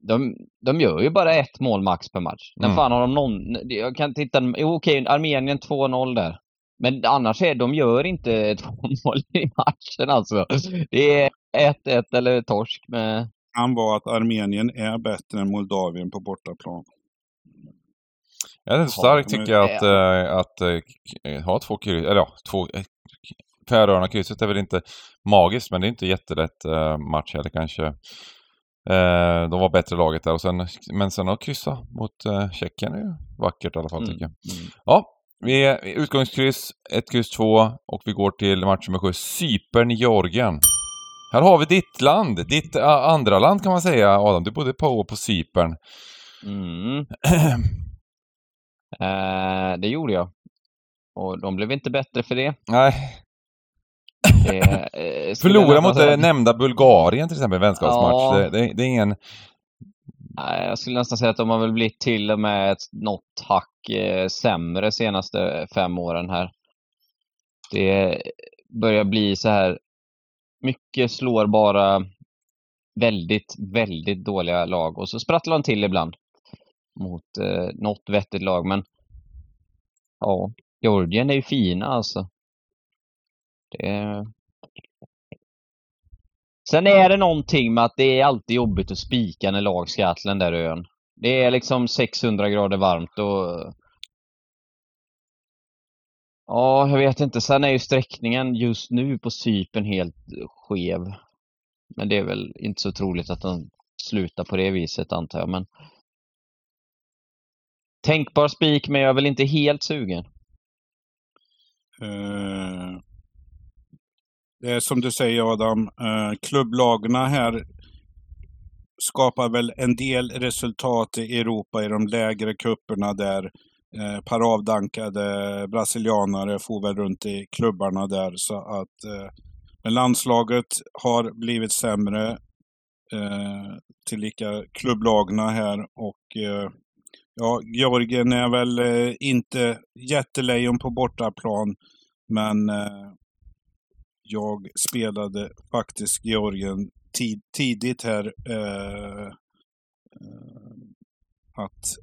De, de gör ju bara ett mål max per match. När Mm. fan har de någon... Jag kan titta... Jo, okej, Armenien 2-0 där. Men annars är de gör inte två mål i matchen alltså. Det är 1-1 eller torsk med... kan vara att Armenien är bättre än Moldavien på bortaplan. Ja, det är starkt tycker jag att, eh, att eh, ha två kryss, eller ja, två... Färöarna-krysset är väl inte magiskt, men det är inte jättelätt match heller kanske. Eh, de var bättre laget där, och sen, men sen att kryssa mot eh, Tjeckien är ju vackert i alla fall Mm, tycker jag. mm. Ja, vi är utgångskryss, ett kryss två och vi går till match nummer sju, Cypern-Georgien. Här har vi ditt land, ditt uh, andra land kan man säga Adam. Du bodde på och på Cypern. Mm. Eh, det gjorde jag. Och de blev inte bättre för det. Nej, eh, Förlora mot det nämnda Bulgarien till exempel, vänskapsmatch. Ja. Det, det, är ingen... Jag skulle nästan säga att de har väl blivit till och med ett, något hack eh, sämre senaste fem åren här. Det börjar bli så här, mycket slår bara väldigt, väldigt dåliga lag och så sprattlar de till ibland mot eh, något vettigt lag. Men ja, Georgien är ju fina alltså. Det är... Sen är det någonting med att det är alltid jobbigt att spika när lag ska till den där ön. Det är liksom 600 grader varmt och... Ja, jag vet inte. Sen är ju sträckningen just nu på Cypern helt skev. Men det är väl inte så troligt att den slutar på det viset antar jag, men... Tänkbar spik, men jag är väl inte helt sugen. Uh, det är som du säger Adam, eh, klubblagarna här skapar väl en del resultat i Europa i de lägre kupperna där eh, par avdankade brasilianare får väl runt i klubbarna där. Så att eh, men landslaget har blivit sämre eh, tillika klubblagna här och eh, ja, Georgien är väl eh, inte jättelejon på bortaplan men eh, jag spelade faktiskt Georgien tid, tidigt här. Eh, eh, att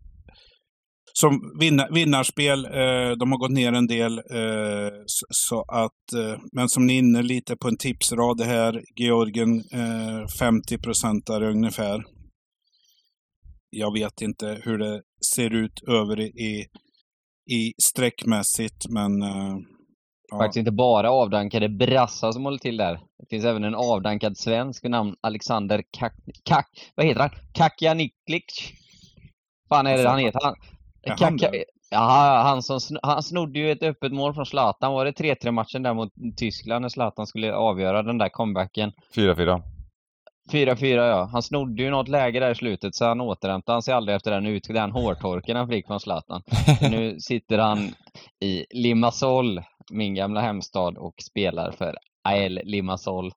som vinna, vinnarspel, eh, de har gått ner en del. Eh, så, så, att, eh, men som ni är inne lite på en tipsrad här, Georgien eh, 50 procentare ungefär. Jag vet inte hur det ser ut över i, i streckmässigt, men eh, Ja. Faktiskt inte bara avdankade brassar som håller till där. Det finns även en avdankad svensk vid namn Alexander Kak... Kak vad heter han? Kakjaniklic? fan är det han heter? Han, Kaka, ja, han, som, han snodde ju ett öppet mål från Zlatan. Var det 3-3 matchen där mot Tyskland när Zlatan skulle avgöra den där comebacken? 4-4. 4-4 ja. Han snodde ju något läge där i slutet så han återhämtade sig aldrig efter den, ut, den hårtorken han fick från Zlatan. nu sitter han i Limassol min gamla hemstad och spelar för AL Limassol.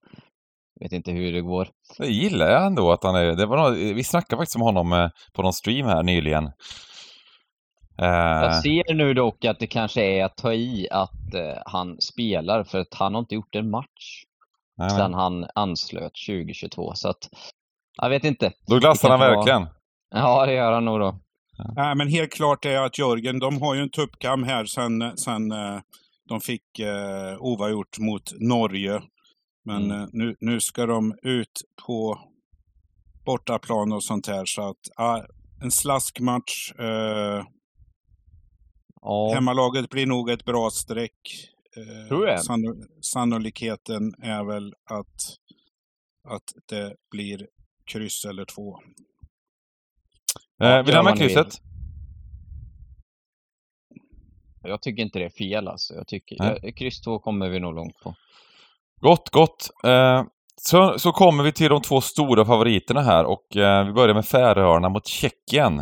Vet inte hur det går. Det gillar jag ändå att han är... Det var något, vi snackade faktiskt om honom eh, på någon stream här nyligen. Jag ser nu dock att det kanske är att ta i att uh, han spelar för att han har inte gjort en match nej, sedan nej. han anslöt 2022. Så att, jag vet inte. Då glassar han verkligen. Vara... Ja, det gör han nog då. Ja. Nej, men helt klart är att Jörgen, de har ju en tuppkam här sen, sen de fick eh, oavgjort mot Norge. Men mm. eh, nu, nu ska de ut på bortaplan och sånt här. Så att ja, en slaskmatch. Eh, ja. Hemmalaget blir nog ett bra streck. Eh, Tror jag. Sanno, sannolikheten är väl att, att det blir kryss eller två. Eh, vill du ha med krysset? Jag tycker inte det är fel alltså. Jag tycker, jag, kryss 2 kommer vi nog långt på. Gott, gott. Eh, så, så kommer vi till de två stora favoriterna här och eh, vi börjar med Färöarna mot Tjeckien.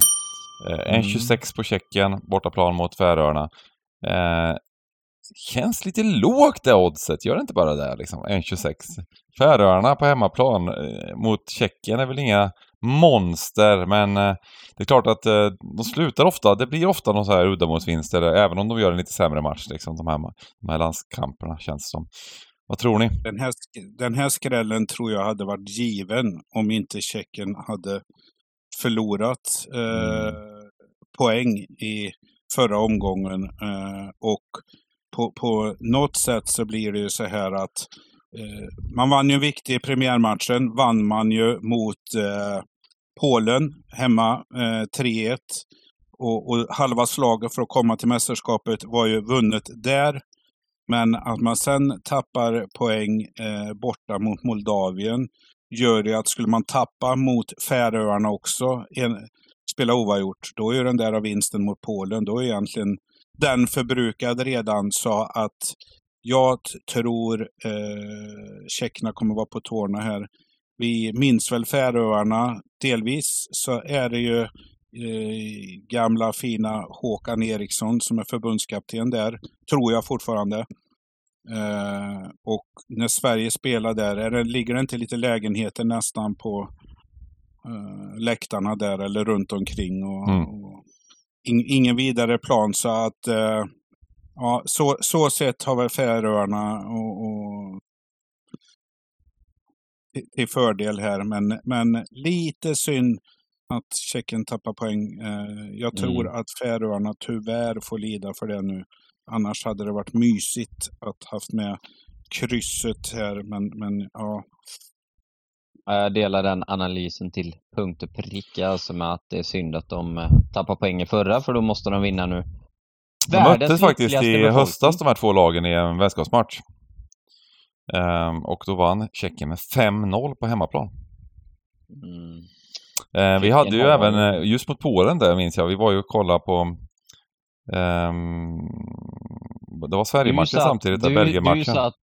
Eh, en 26 mm. på Tjeckien, bortaplan mot Färöarna. Eh, känns lite lågt det oddset, gör det inte bara det liksom? 1,26. Färöarna på hemmaplan eh, mot Tjeckien är väl inga monster, men eh, det är klart att eh, de slutar ofta, det blir ofta någon så här uddamålsvinster, även om de gör en lite sämre match, liksom, de här, de här landskamperna känns som. Vad tror ni? Den här, den här skrällen tror jag hade varit given om inte Tjeckien hade förlorat eh, mm. poäng i förra omgången. Eh, och på, på något sätt så blir det ju så här att eh, Eh, man vann ju en viktig premiärmatchen, vann man ju mot eh, Polen hemma, eh, 3-1. Och, och, halva slaget för att komma till mästerskapet var ju vunnet där. Men att man sen tappar poäng eh, borta mot Moldavien gör ju att skulle man tappa mot Färöarna också, en, spela oavgjort, då är den där vinsten mot Polen, då är egentligen den förbrukad redan. Så att jag tror eh, tjeckerna kommer vara på tårna här. Vi minns väl Färöarna delvis så är det ju eh, gamla fina Håkan Eriksson som är förbundskapten där, tror jag fortfarande. Eh, och när Sverige spelar där, är det, ligger det inte lite lägenheter nästan på eh, läktarna där eller runt omkring? Och, mm. och in, ingen vidare plan så att eh, ja, så, så sett har väl Färöarna och, och till fördel här. Men, men lite synd att Tjeckien tappar poäng. Eh, jag tror mm. att Färöarna tyvärr får lida för det nu. Annars hade det varit mysigt att haft med krysset här. Men, men ja, Jag delar den analysen till punkt och pricka, alltså med att det är synd att de eh, tappar poäng i förra, för då måste de vinna nu. De möttes faktiskt i höstas de här två lagen i en vänskapsmatch. Ehm, och då vann Tjeckien med 5-0 på hemmaplan. Mm. Eh, vi hade ju har- även, eh, just mot Polen där minns jag, vi var ju och kollade på ehm, det var Sverige-matchen samtidigt, du, Belgien-matchen. du, satt,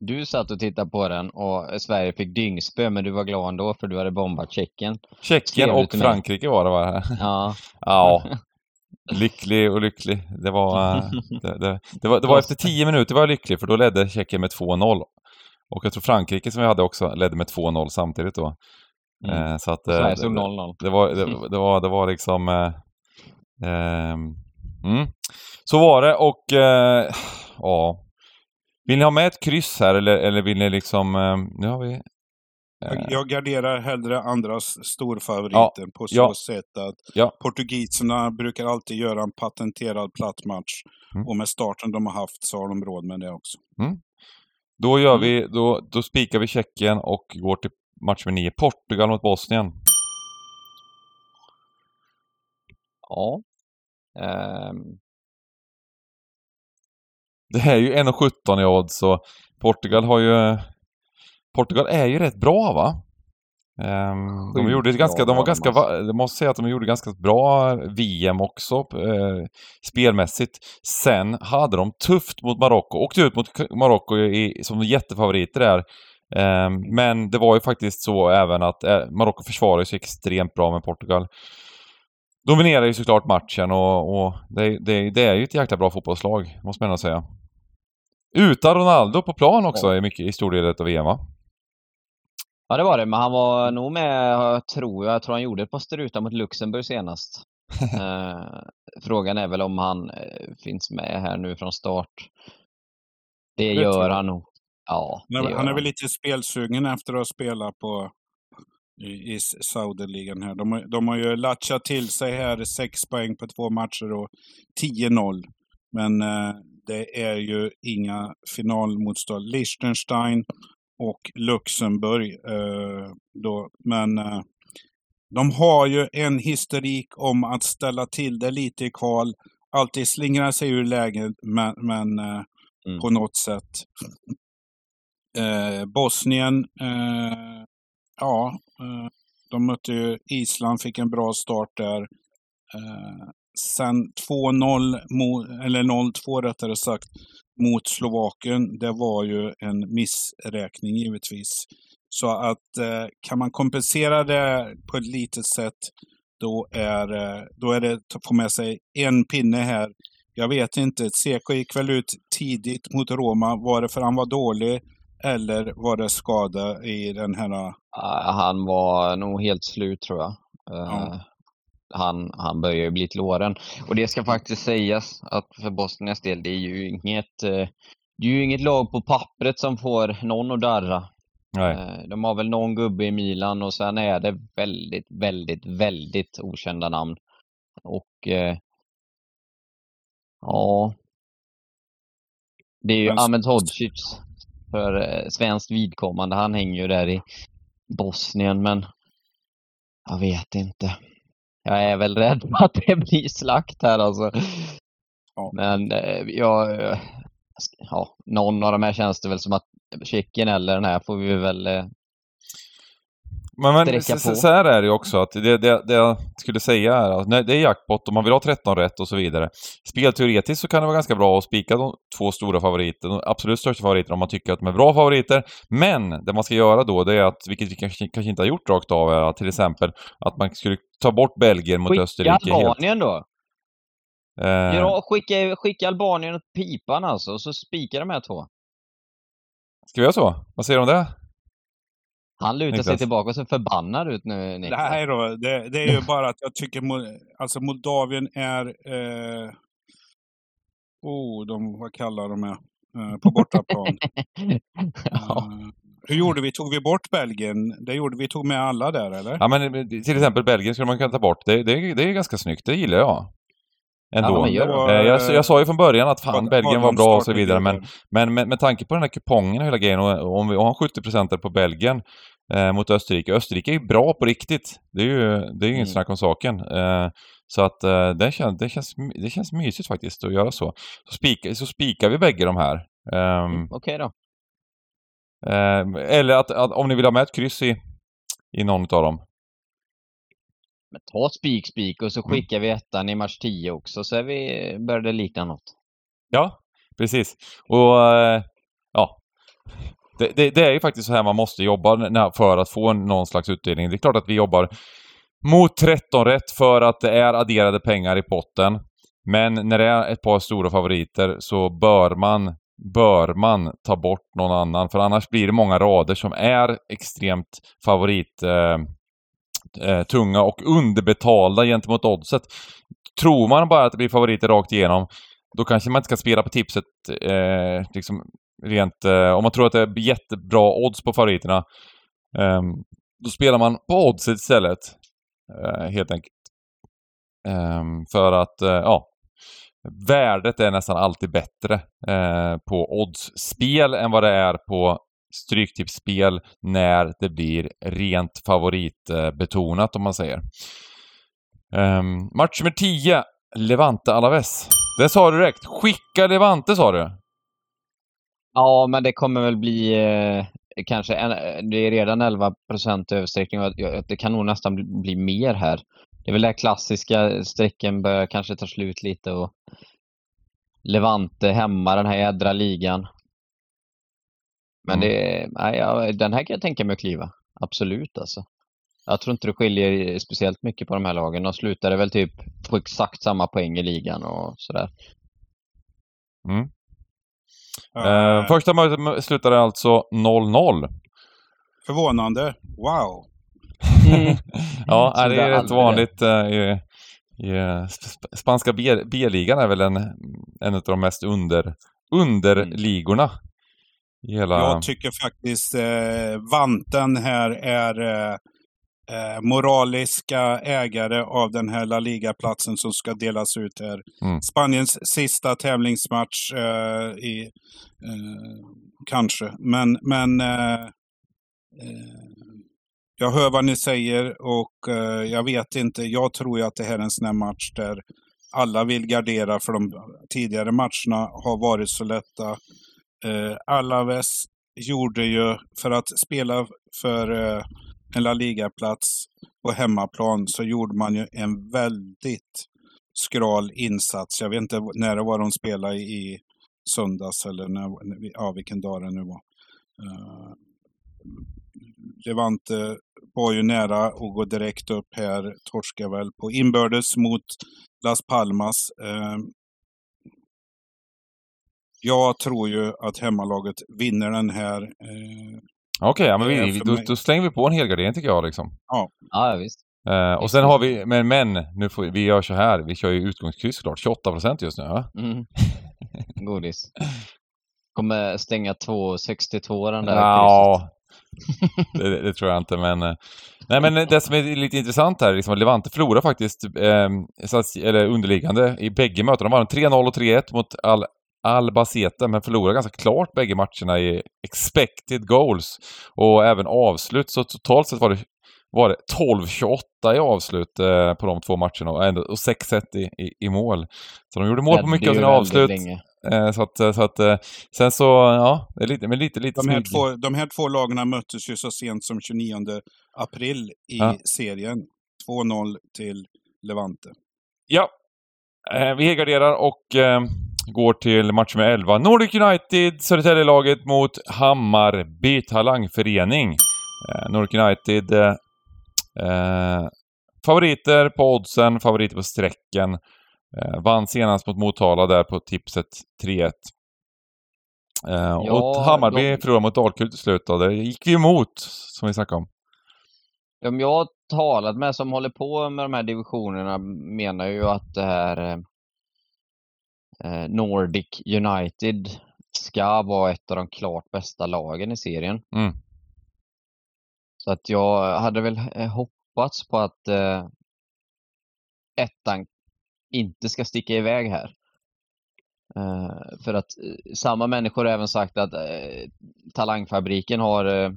du satt och tittade på den och Sverige fick dyngspö, men du var glad ändå för du hade bombat Tjeckien. Tjeckien och till mig. Frankrike var det va? Ja, Ja. Lycklig och lycklig. Det var, eh, det, det, det var, det var efter 10 minuter var jag lycklig för då ledde Tjeckien med 2-0. Och jag tror Frankrike som vi hade också ledde med 2-0 samtidigt då. Mm. Eh, så att, eh, Sverige det, stod 0-0. det, var, det, det, var, det var liksom... Eh, ehm, mm. Så var det och eh, ja. Vill ni ha med ett kryss här eller, eller vill ni liksom... Eh, nu har vi... Jag, eh, jag garderar hellre andras storfavoriter på så ja. sätt att Ja. portugiserna brukar alltid göra en patenterad platt match. Mm. Och med starten de har haft så har de råd med det också. Då gör Mm. vi, då, då spikar vi Tjeckien och går till match med 9. Portugal mot Bosnien. Ja. Ehm, Det är ju 1,17 i odds och Portugal har ju... Portugal är ju rätt bra va? Ehm, de gjorde ganska, de var ganska, alltså. jag måste säga att de gjorde ganska bra VM också, eh, spelmässigt. Sen hade de tufft mot Marocko, åkte ut mot Marocko i, som jättefavoriter där. Ehm, men det var ju faktiskt så även att eh, Marocko försvarade sig extremt bra med Portugal. Dominerar ju såklart matchen och, och det, det, det är ju ett jäkla bra fotbollslag, måste man ändå säga. Utan Ronaldo på plan också i, mycket, i stor del av VM va? Ja, det var det, men han var nog med, tror jag, tror han gjorde ett par strutar mot Luxemburg senast. Eh, frågan är väl om han eh, finns med här nu från start. Det, Det gör han nog. Ja, Han är, gör han är väl lite spelsugen efter att ha spelat på i, i Saudiligan här. De, har- de har ju latchat till sig här sex poäng på två matcher och 10-0. Men eh, det är ju inga finalmotstånd. Liechtenstein och Luxemburg. Eh, då. Men eh, de har ju en historik om att ställa till det lite i kval. Alltid slingra sig ur läget, men, men eh, Mm. på något sätt. Eh, Bosnien, eh, ja, eh, de mötte ju Island, fick en bra start där. Sen 2-0, mo- eller 0-2 rättare sagt, mot Slovakien. Det var ju en missräkning givetvis. Så att eh, kan man kompensera det på ett litet sätt, då är, eh, då är det att få med sig en pinne här. Jag vet inte, Seko gick väl ut tidigt mot Roma. Var det för han var dålig eller var det skada i den här... Ah, Han var nog helt slut tror jag. Eh, Ja. Han, han börjar ju bli till åren. Och det ska faktiskt sägas att för Bosniens del, det är ju inget, eh, det är ju inget lag på pappret som får någon att darra. Nej. Eh, De har väl någon gubbe i Milan och sen är det väldigt, väldigt, väldigt okända namn. Och eh, ja, det är ju Ahmed Hodzic för svenskt vidkommande. Han hänger ju där i Bosnien, men jag vet inte. Jag är väl rädd för att det blir slakt här alltså. Ja. Men eh, jag, eh, ja, någon av de här känns det väl som att Tjeckien eller den här får vi väl eh, Men, men så, så här är det ju också att det, det, det jag skulle säga är att när det är jackpot och man vill ha 13 rätt och så vidare. Spelteoretiskt så kan det vara ganska bra att spika de två stora favoriterna, de absolut största favoriterna om man tycker att de är bra favoriter. Men det man ska göra då det är att, vilket vi kanske, kanske inte har gjort rakt av, är att till exempel att man skulle ta bort Belgien mot skicka Österrike helt. Albanien då. Eh, Ja, skicka, skicka Albanien åt pipan alltså, så spikar de här två. ska vi göra så? Vad säger du om det? Han lutar sig Niklas. tillbaka och ser förbannad ut nu Niklas. Nej då, det, det är ju bara att jag tycker alltså Moldavien är... Eh, oh, de, vad kallar de är? Eh, på bortaplan. ja. Eh, hur gjorde vi? Tog vi bort Belgien? Det gjorde vi. tog med alla där eller? Ja men till exempel Belgien skulle man kunna ta bort. Det, det, det är ganska snyggt, det gillar jag. Ändå. Ja, var, Eh, jag, jag sa ju från början att fan, Adam- Belgien var Adam bra och så vidare, men, men med, med tanke på den här kupongen och hela grejen och, och om vi har 70% på Belgien eh, mot Österrike. Österrike är ju bra på riktigt. Det är ju det är ju ingen Mm. snack om saken. Eh, så att eh, det, känns, det, känns, det känns mysigt faktiskt att göra så. Så, spika, så spikar vi bägge de här. Ehm, Okej då. ehm, eller att, att om ni vill ha med ett kryss i, i någon av dem. Men ta spik, spik och så Mm. skickar vi ettan i match 10 också så är vi, börjar det likna något. Ja, precis. Och eh, ja, det, det, det är ju faktiskt så här man måste jobba för att få någon slags utdelning. Det är klart att vi jobbar mot 13 rätt för att det är adderade pengar i potten. Men när det är ett par stora favoriter så bör man, bör man ta bort någon annan. För annars blir det många rader som är extremt favorit eh, eh tunga och underbetalda gentemot oddset. Tror man bara att det blir favoriter rakt igenom då kanske man inte ska spela på tipset eh, liksom rent... Eh, om man tror att det är jättebra odds på favoriterna. Ehm, då spelar man på oddset istället. Eh, helt enkelt. Ehm, för att, eh, ja. Värdet är nästan alltid bättre eh, på oddsspel än vad det är på stryktipsspel när det blir rent favoritbetonat om man säger. Ehm, match nummer 10. Levante Alaves. Det sa du direkt. Skicka Levante sa du. Ja, men det kommer väl bli eh, kanske, en, det är redan 11 översträckning och det kan nog nästan bli, bli mer här. Det är väl det klassiska, strecken börjar kanske ta slut lite och Levante hemma den här jädra ligan. Men Mm. det, nej, ja, den här kan jag tänka mig att kliva. Absolut alltså. Jag tror inte det skiljer speciellt mycket på de här lagen. De slutade väl typ på exakt samma poäng i ligan och sådär. Eh, första mötet slutade alltså 0-0. Förvånande. Wow. Mm. Ja, Så nej, det är det är rätt vanligt i, i eh, sp- spanska B-ligan är väl en, en av de mest under, underligorna. Hela... Jag tycker faktiskt eh, Vanten här är eh, eh, moraliska ägare av den här La Liga-platsen som ska delas ut här. Mm. Spaniens sista tävlingsmatch eh, i eh, kanske. Men, men eh, eh, jag hör vad ni säger och jag vet inte. Jag tror ju att det här är en sån här match där alla vill gardera för de tidigare matcherna har varit så lätta. Eh, Alaves gjorde ju, för att spela för eh, en La Liga-plats på hemmaplan, så gjorde man ju en väldigt skral insats. Jag vet inte när det var de spelade i, söndags eller när, ja, vilken dag det nu var. Eh, uh, Levante var ju nära att gå direkt upp här, torskade väl på inbördes mot Las Palmas. Uh, jag tror ju att hemmalaget vinner den här. Uh, Okej, ja, men är vi, då, då slänger vi på en helgardering tycker jag liksom. Ja, visst. Eh, och sen har vi, men, men nu får, vi gör så här, vi kör ju utgångskryss klart, 28% just nu. Ja? Mm. Godis. Kommer stänga 2,62 den där. Ja, det, det tror jag inte, men... eh, Nej, men det som är lite intressant här, liksom, Levante förlorar faktiskt, eh, eller underliggande, i bägge mötena. De vann 3-0 och 3-1 mot Al Albacete, men förlorar ganska klart bägge matcherna i expected goals. Och även avslut, så totalt sett var det, var det 12-28 i avslut eh, på de två matcherna och, ändå- och 6-1 i, i, i mål. Så de gjorde mål på mycket av sina avslut. Eh, så att, så att eh, sen så, ja, det är lite, men lite, lite de, här smyg. två, de här två lagen möttes ju så sent som 29 april i Ja. serien. 2-0 till Levante. Ja. Eh, vi helgarderar och eh, går till match med 11. Nordic United, Södertälje-laget mot Hammarby Talangförening. Eh, Nordic United eh, eh, favoriter på oddsen, favoriter på strecken. Eh, vann senast mot Motala där på tipset 3-1. Eh, Ja, och Hammarby de- förlorade mot Dalkurd till slut. Det gick vi emot, som vi snackade om. De jag har talat med som håller på med de här divisionerna menar ju att det här eh, Nordic United ska vara ett av de klart bästa lagen i serien. Mm. Så att jag hade väl eh, hoppats på att eh, ettan inte ska sticka iväg här. Eh, för att eh, samma människor har även sagt att eh, Talangfabriken har eh,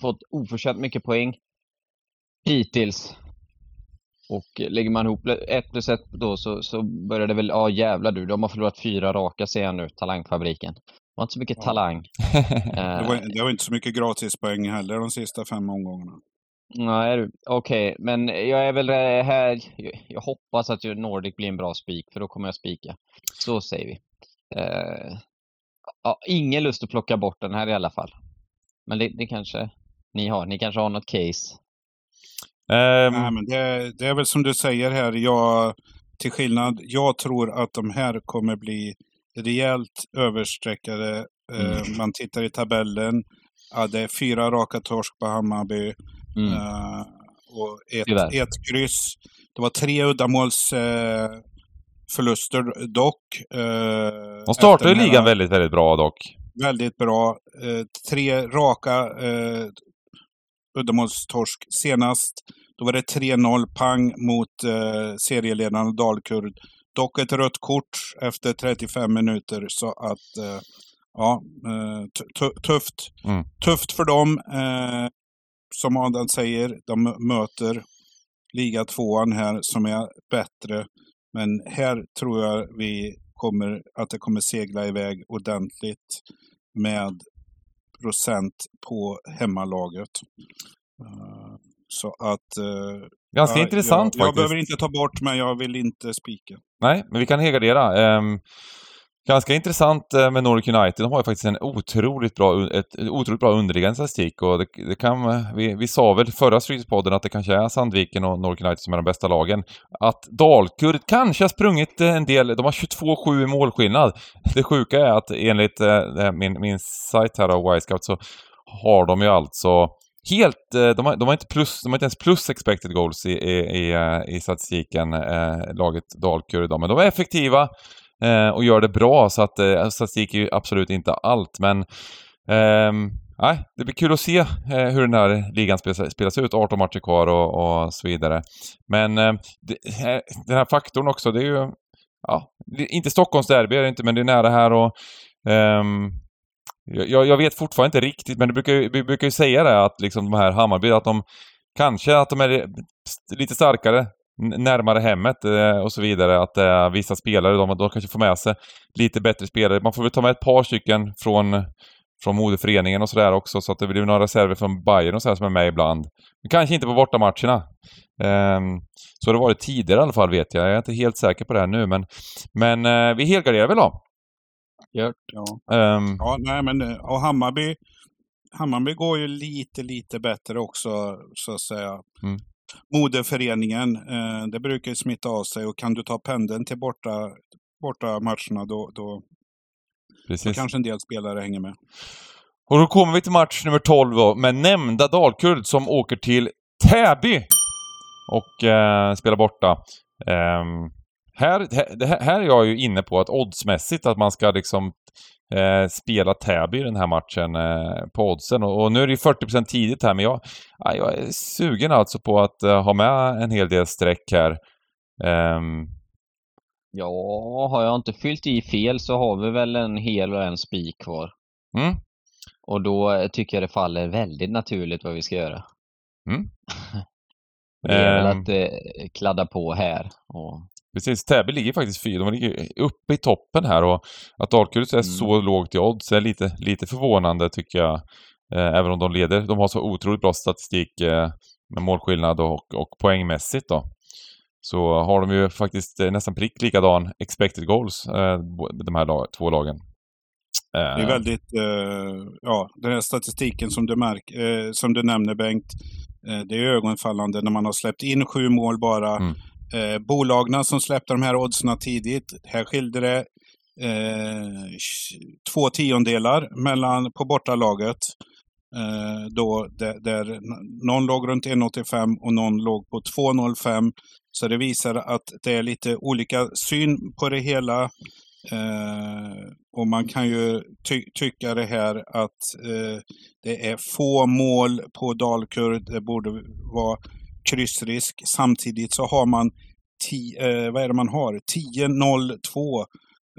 fått oförtjänt mycket poäng hittills. Och lägger man ihop ett plus ett då så, så börjar det väl, ja jävlar du, de har förlorat fyra raka ser jag nu, Talangfabriken. Det var inte så mycket Ja. talang. Det var, Eh, det var inte så mycket gratispoäng heller de sista fem omgångarna. Nej du, okej, men jag är väl eh, här, jag, hoppas att ju Nordic blir en bra spik, för då kommer jag spika. Så säger vi. Eh, ja, ingen lust att plocka bort den här i alla fall. Men det, det kanske ni har, ni kanske har något case. Ehm, Nej, men det, det är väl som du säger här, jag, till skillnad, jag tror att de här kommer bli rejält överstreckade. Eh, man tittar i tabellen, ja, det är fyra raka torsk på Hammarby Mm. eh, och ett, ett kryss. Det var tre uddamåls eh, förluster dock. Eh, de här- ligan väldigt, väldigt bra dock. väldigt bra. Eh, tre raka uddamålstorsk senast. Då var det 3-0 pang mot eh, serieledaren Dalkurd. Dock ett rött kort efter 35 minuter så att eh, ja, eh, tu- tu- tufft. Mm. Tufft för dem. Eh, som Adam säger, de möter liga tvåan här som är bättre. Men här tror jag vi kommer, att det kommer segla iväg ordentligt med procent på hemmalaget. Eh, Så att... eh, Ganska ja, intressant jag, jag faktiskt. behöver inte ta bort, men jag vill inte spika. Nej, men vi kan helgardera. Um, ganska intressant eh, med Nordic United. De har ju faktiskt en otroligt bra, ett, ett otroligt bra underliggande statistik och det, det kan, vi, vi sa väl förra Streetspodden att det kanske är Sandviken och Nordic United som är de bästa lagen. Att Dalkurd kanske har sprungit eh, en del, de har 22-7 i målskillnad. Det sjuka är att enligt eh, min, min sajt här av Y-Scout så har de ju alltså helt, eh, de har, de har inte plus, de har inte ens plus expected goals i, i, i, i statistiken, eh, laget Dalkurd idag. Men de är effektiva eh, och gör det bra så att eh, statistik är ju absolut inte allt men ehm, nej, det blir kul att se eh, hur den här ligan spelas, spelas ut. 18 matcher kvar och, och så vidare. Men eh, det, eh, den här faktorn också, det är ju ja, det är inte Stockholms derby är det inte, men det är nära här och Um, jag, jag vet fortfarande inte riktigt, men det brukar, vi brukar ju säga det att liksom de här Hammarby, att de kanske att de är lite starkare närmare hemmet eh, och så vidare. Att eh, vissa spelare, de, de kanske får med sig lite bättre spelare. Man får väl ta med ett par stycken från, från moderföreningen och sådär också, så att det blir några reserver från Bayern och så här som är med ibland. Men kanske inte på bortamatcherna. Ehm, så har det varit tidigare i alla fall vet jag. Jag är inte helt säker på det här nu, men, men eh, vi helgarderar väl då. Gjort. Ja, Ehm, ja nej, men och Hammarby, Hammarby går ju lite, lite bättre också, så att säga. Mm. Moderföreningen, eh, det brukar ju smitta av sig och kan du ta pendeln till borta, borta matcherna då, då, då kanske en del spelare hänger med. Och då kommer vi till match nummer 12 då, med nämnda Dalkurd som åker till Täby och eh, spelar borta. Ehm, här, här, är jag ju inne på att oddsmässigt att man ska liksom eh, spela Täby i den här matchen eh, på oddsen. Och, och nu är det ju 40% tidigt här, men jag, ja, jag är sugen alltså på att eh, ha med en hel del streck här. Ehm, Ja, har jag inte fyllt i fel så har vi väl en hel och en spik kvar. mm, Och då eh, tycker jag det faller väldigt naturligt vad vi ska göra. Mm. Det är väl Ehm. att eh, kladda på här. Och, Precis, Täby ligger faktiskt fyra. De ligger uppe i toppen här och att Dalkurd är Mm. så lågt i odds är lite, lite förvånande tycker jag. Eh, även om de leder. De har så otroligt bra statistik eh, med målskillnad och, och poängmässigt då. Så har de ju faktiskt eh, nästan prick likadan expected goals, eh, de här lag, två lagen. Det är Eh, väldigt, eh, ja, den här statistiken som du, märk, eh, som du nämner Bengt, eh, det är ögonfallande när man har släppt in sju mål bara. Mm. Eh, bolagna som släppte de här oddsen tidigt, här skilde det eh, två tiondelar mellan, på bortalaget. Eh, då, där, där någon låg runt 1,85 och någon låg på 2,05. Så det visar att det är lite olika syn på det hela. Eh, och man kan ju ty tycka det här att eh, det är få mål på Dalkurd. Det borde vara kryssrisk. Samtidigt så har man, ti eh, vad är det man har? 10-0-2.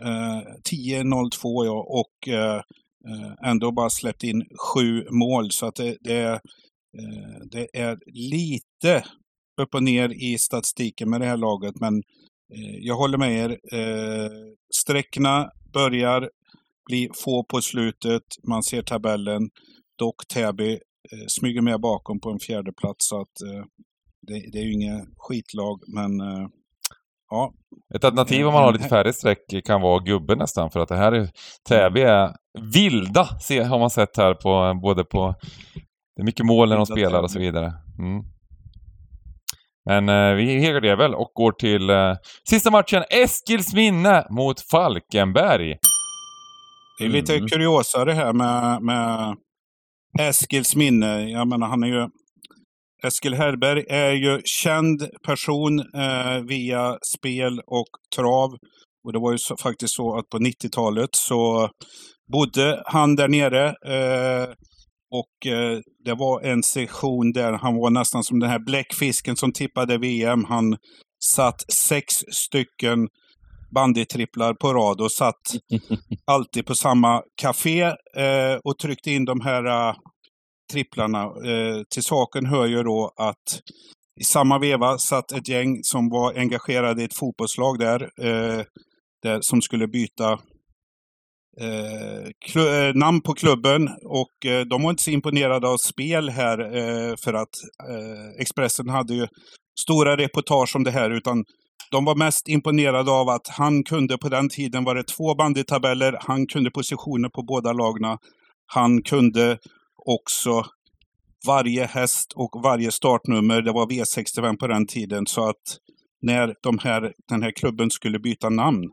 Eh, 10-0-2 ja, och eh, eh, ändå bara släppt in sju mål. Så att det, det, är, eh, det är lite upp och ner i statistiken med det här laget. Men eh, jag håller med er. Eh, sträckorna börjar bli få på slutet. Man ser tabellen. Dock Täby eh, smyger med bakom på en fjärde plats. Så att, eh, det, det är ju inget skitlag, men eh, ja. Ett alternativ om man har lite färre streck kan vara gubben nästan för att det här är... Täby är vilda, se, har man sett här på både på... Det är mycket mål när de spelar och så vidare. Mm. Men eh, vi helgarderar väl och går till eh, sista matchen. Eskilsminne mot Falkenberg. Det är lite Mm. kuriosa det här med, med Eskils minne. Jag menar, han är ju... Eskil Herberg är ju känd person eh, via spel och trav. Och det var ju så, faktiskt så att på 90-talet så bodde han där nere. Eh, och eh, det var en session där han var nästan som den här bläckfisken som tippade VM. Han satt sex stycken bandytripplar på rad och satt alltid på samma café eh, och tryckte in de här eh, tripplarna. Eh, till saken hör ju då att i samma veva satt ett gäng som var engagerade i ett fotbollslag där, eh, där som skulle byta eh, eh, namn på klubben och eh, de var inte så imponerade av spel här eh, för att eh, Expressen hade ju stora reportage om det här utan de var mest imponerade av att han kunde, på den tiden var det två bandytabeller, han kunde positioner på båda lagna. Han kunde också varje häst och varje startnummer. Det var V65 på den tiden. Så att när de här, den här klubben skulle byta namn,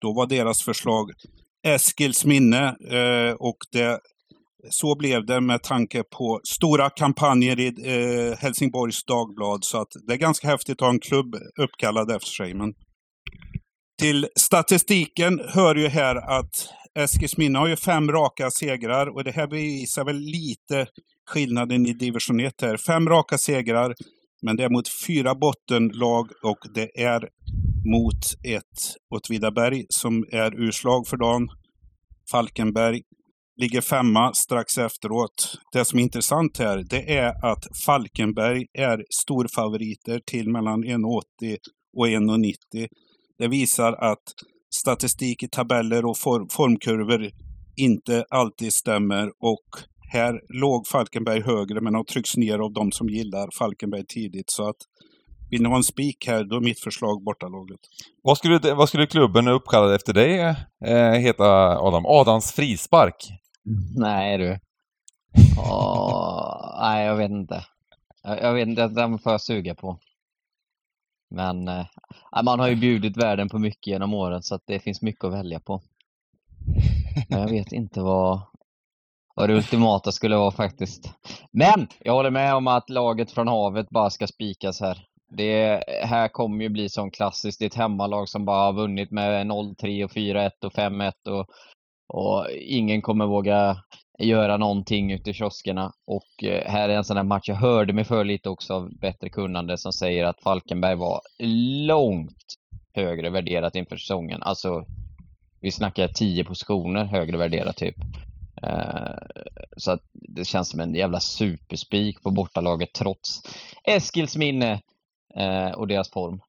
då var deras förslag Eskils minne. Eh, och det, så blev det med tanke på stora kampanjer i eh, Helsingborgs Dagblad. Så att det är ganska häftigt att ha en klubb uppkallad efter sig. Men till statistiken hör ju här att Eskilsminne har ju fem raka segrar och det här bevisar väl lite skillnaden i division 1 här. Fem raka segrar, men det är mot fyra bottenlag och det är mot ett Åtvidaberg som är urslag för dagen. Falkenberg ligger femma strax efteråt. Det som är intressant här, det är att Falkenberg är storfavoriter till mellan 1,80 och 1,90. Det visar att statistik i tabeller och form, formkurvor inte alltid stämmer och här låg Falkenberg högre men har tryckts ner av de som gillar Falkenberg tidigt. Så att vill ni ha en spik här, då är mitt förslag bortalaget. Vad skulle, vad skulle klubben uppkallad efter dig eh, heta Adam? Adams frispark? Nej du. Åh, nej, jag vet inte. Jag, jag vet inte, den får jag suga på. Men eh, man har ju bjudit världen på mycket genom åren så att det finns mycket att välja på. Men jag vet inte vad, vad det ultimata skulle vara faktiskt. Men jag håller med om att laget från havet bara ska spikas här. Det här kommer ju bli som klassiskt. Det är ett hemmalag som bara har vunnit med 0-3 och 4-1 och 5-1 och, och ingen kommer våga göra någonting ute i kioskerna. Och eh, här är en sån här match, jag hörde mig för lite också av bättre kunnande som säger att Falkenberg var långt högre värderat inför säsongen. Alltså, vi snackar 10 positioner högre värderat typ. Eh, så att det känns som en jävla superspik på bortalaget trots Eskils minne eh, och deras form.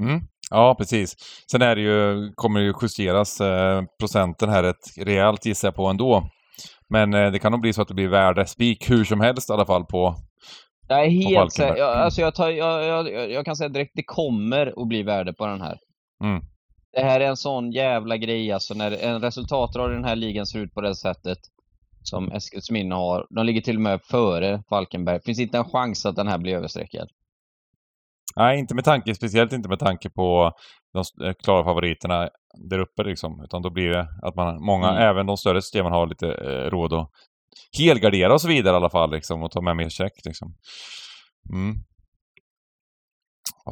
Mm. Ja, precis. Sen är det ju, kommer det ju justeras eh, procenten här ett rejält gissar jag på ändå. Men eh, det kan nog bli så att det blir värdespik hur som helst i alla fall på... Jag är helt säker, jag, alltså jag, tar, jag, jag, jag kan säga direkt, det kommer att bli värde på den här. Mm. Det här är en sån jävla grej alltså när en resultatrad i den här ligan ser ut på det sättet som Eskilsminne har. De ligger till och med före Falkenberg. Finns inte en chans att den här blir överstreckad. Nej, inte med tanke, speciellt inte med tanke på de eh, klara favoriterna där uppe liksom. Utan då blir det att man, många, Mm. även de större systemen har lite eh, råd att helgardera och så vidare i alla fall liksom och ta med mer check liksom. Mm.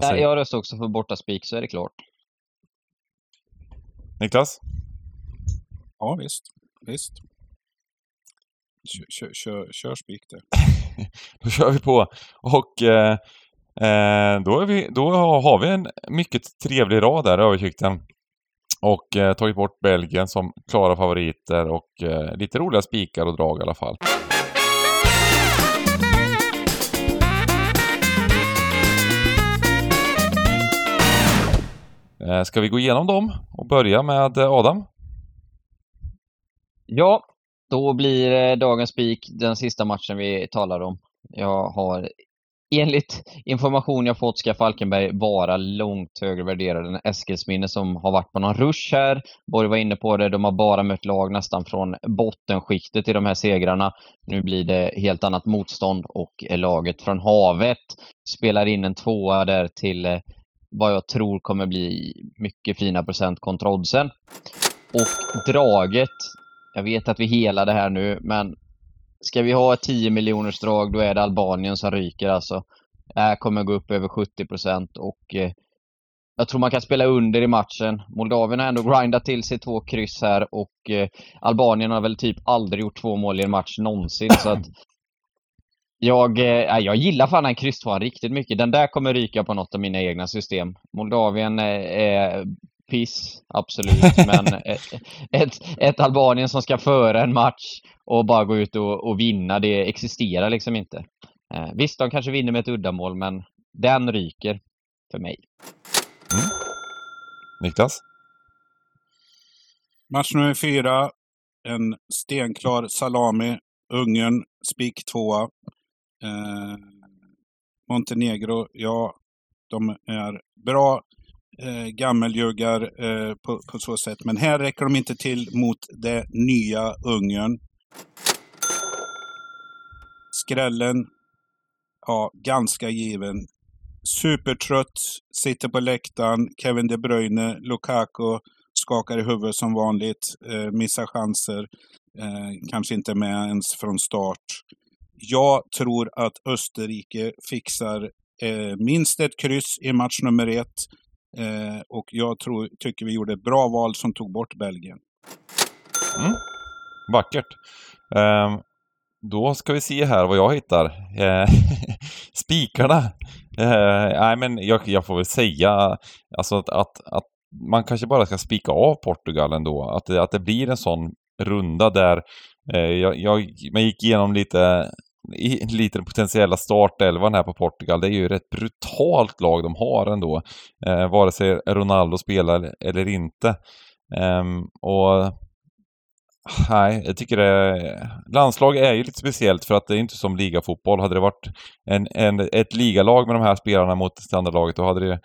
Säger jag röstar också för bortaspik så är det klart. Niklas? Ja, visst. Visst. Kör, kör, kör, kör spik det. Då kör vi på. Och eh, Eh, då, är vi, då har vi en mycket trevlig rad där, översikten. Och eh, tagit bort Belgien som klara favoriter och eh, lite roliga spikar och drag i alla fall. Eh, ska vi gå igenom dem och börja med eh, Adam? Ja, då blir eh, dagens spik den sista matchen vi talar om. Jag har enligt information jag fått ska Falkenberg vara långt högre värderade än Eskilsminne som har varit på någon rush här. Borg var inne på det, de har bara mött lag nästan från bottenskiktet i de här segrarna. Nu blir det helt annat motstånd och laget från havet spelar in en tvåa där till eh, vad jag tror kommer bli mycket fina procent kontra oddsen. Och draget, jag vet att vi helar det här nu, men ska vi ha ett 10 miljoners drag då är det Albanien som ryker alltså. Det här kommer gå upp över 70 procent och eh, jag tror man kan spela under i matchen. Moldavien har ändå grindat till sig två kryss här och eh, Albanien har väl typ aldrig gjort två mål i en match någonsin så att jag, eh, jag gillar fan den krysstvåan riktigt mycket. Den där kommer ryka på något av mina egna system. Moldavien är, är piss, absolut. Men ett, ett Albanien som ska föra en match och bara gå ut och, och vinna, det existerar liksom inte. Eh, visst, de kanske vinner med ett uddamål, men den ryker för mig. Mm. Niklas? Match nummer fyra. En stenklar salami. Ungern, spik tvåa. Eh, Montenegro, ja, de är bra eh, gammeljuggar eh, på, på så sätt. Men här räcker de inte till mot det nya Ungern. Skrällen, ja, ganska given. Supertrött, sitter på läktaren. Kevin De Bruyne, Lukaku skakar i huvudet som vanligt, eh, missar chanser. Eh, kanske inte med ens från start. Jag tror att Österrike fixar eh, minst ett kryss i match nummer ett. Eh, och jag tror, tycker vi gjorde ett bra val som tog bort Belgien. Mm. Vackert. Um, då ska vi se här vad jag hittar. Eh, spikarna. Eh, nej, men jag, jag, får väl säga alltså att, att, att, man kanske bara ska spika av Portugal ändå. Att det, att det blir en sån runda där eh, jag, jag, man gick igenom lite lite den potentiella startelvan här på Portugal. Det är ju ett brutalt lag de har ändå. Eh, vare sig Ronaldo spelar eller inte. Eh, och Nej, jag tycker det... Landslag är ju lite speciellt för att det är inte som ligafotboll. Hade det varit en, en, ett ligalag med de här spelarna mot standardlaget, då hade det...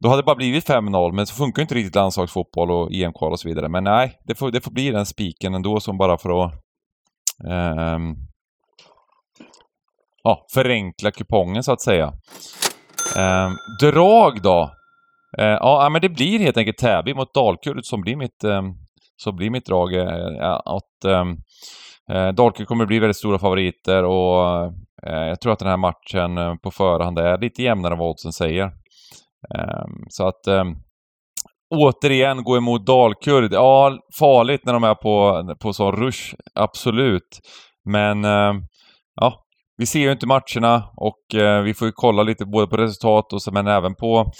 Då hade det bara blivit 5-0, men så funkar inte riktigt landslagsfotboll och EM-kval och så vidare. Men nej, det får, det får bli den spiken ändå som bara för att... Um, ja, förenkla kupongen så att säga. Um, drag då? Uh, ja, men det blir helt enkelt Täby mot Dalkurd som blir mitt... Um, så blir mitt drag eh, att ehm, eh, Dalkurd kommer bli väldigt stora favoriter och eh, jag tror att den här matchen eh, på förhand är lite jämnare än vad oddsen säger. Ehm, så att ehm, återigen gå emot Dalkurd, ja farligt när de är på, på sån rush, absolut. Men ja, vi ser ju inte matcherna och eh, vi får ju kolla lite både på resultat och så, men även på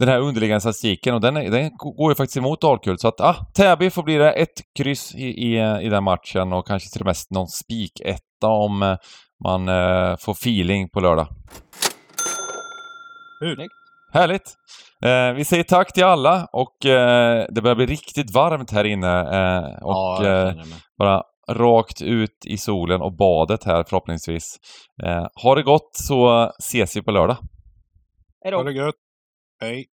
den här underliggande statistiken och den, är, den går ju faktiskt emot Dalkurd. Så att, ah, Täby får bli det. Ett kryss i, i, i den matchen och kanske till och med någon spik-etta om eh, man eh, får feeling på lördag. Härligt. Härligt! Eh, vi säger tack till alla och eh, det börjar bli riktigt varmt här inne. Eh, och ja, bara rakt ut i solen och badet här förhoppningsvis. ha det gott så ses vi på lördag. Hej då! Ha det gött! Hey.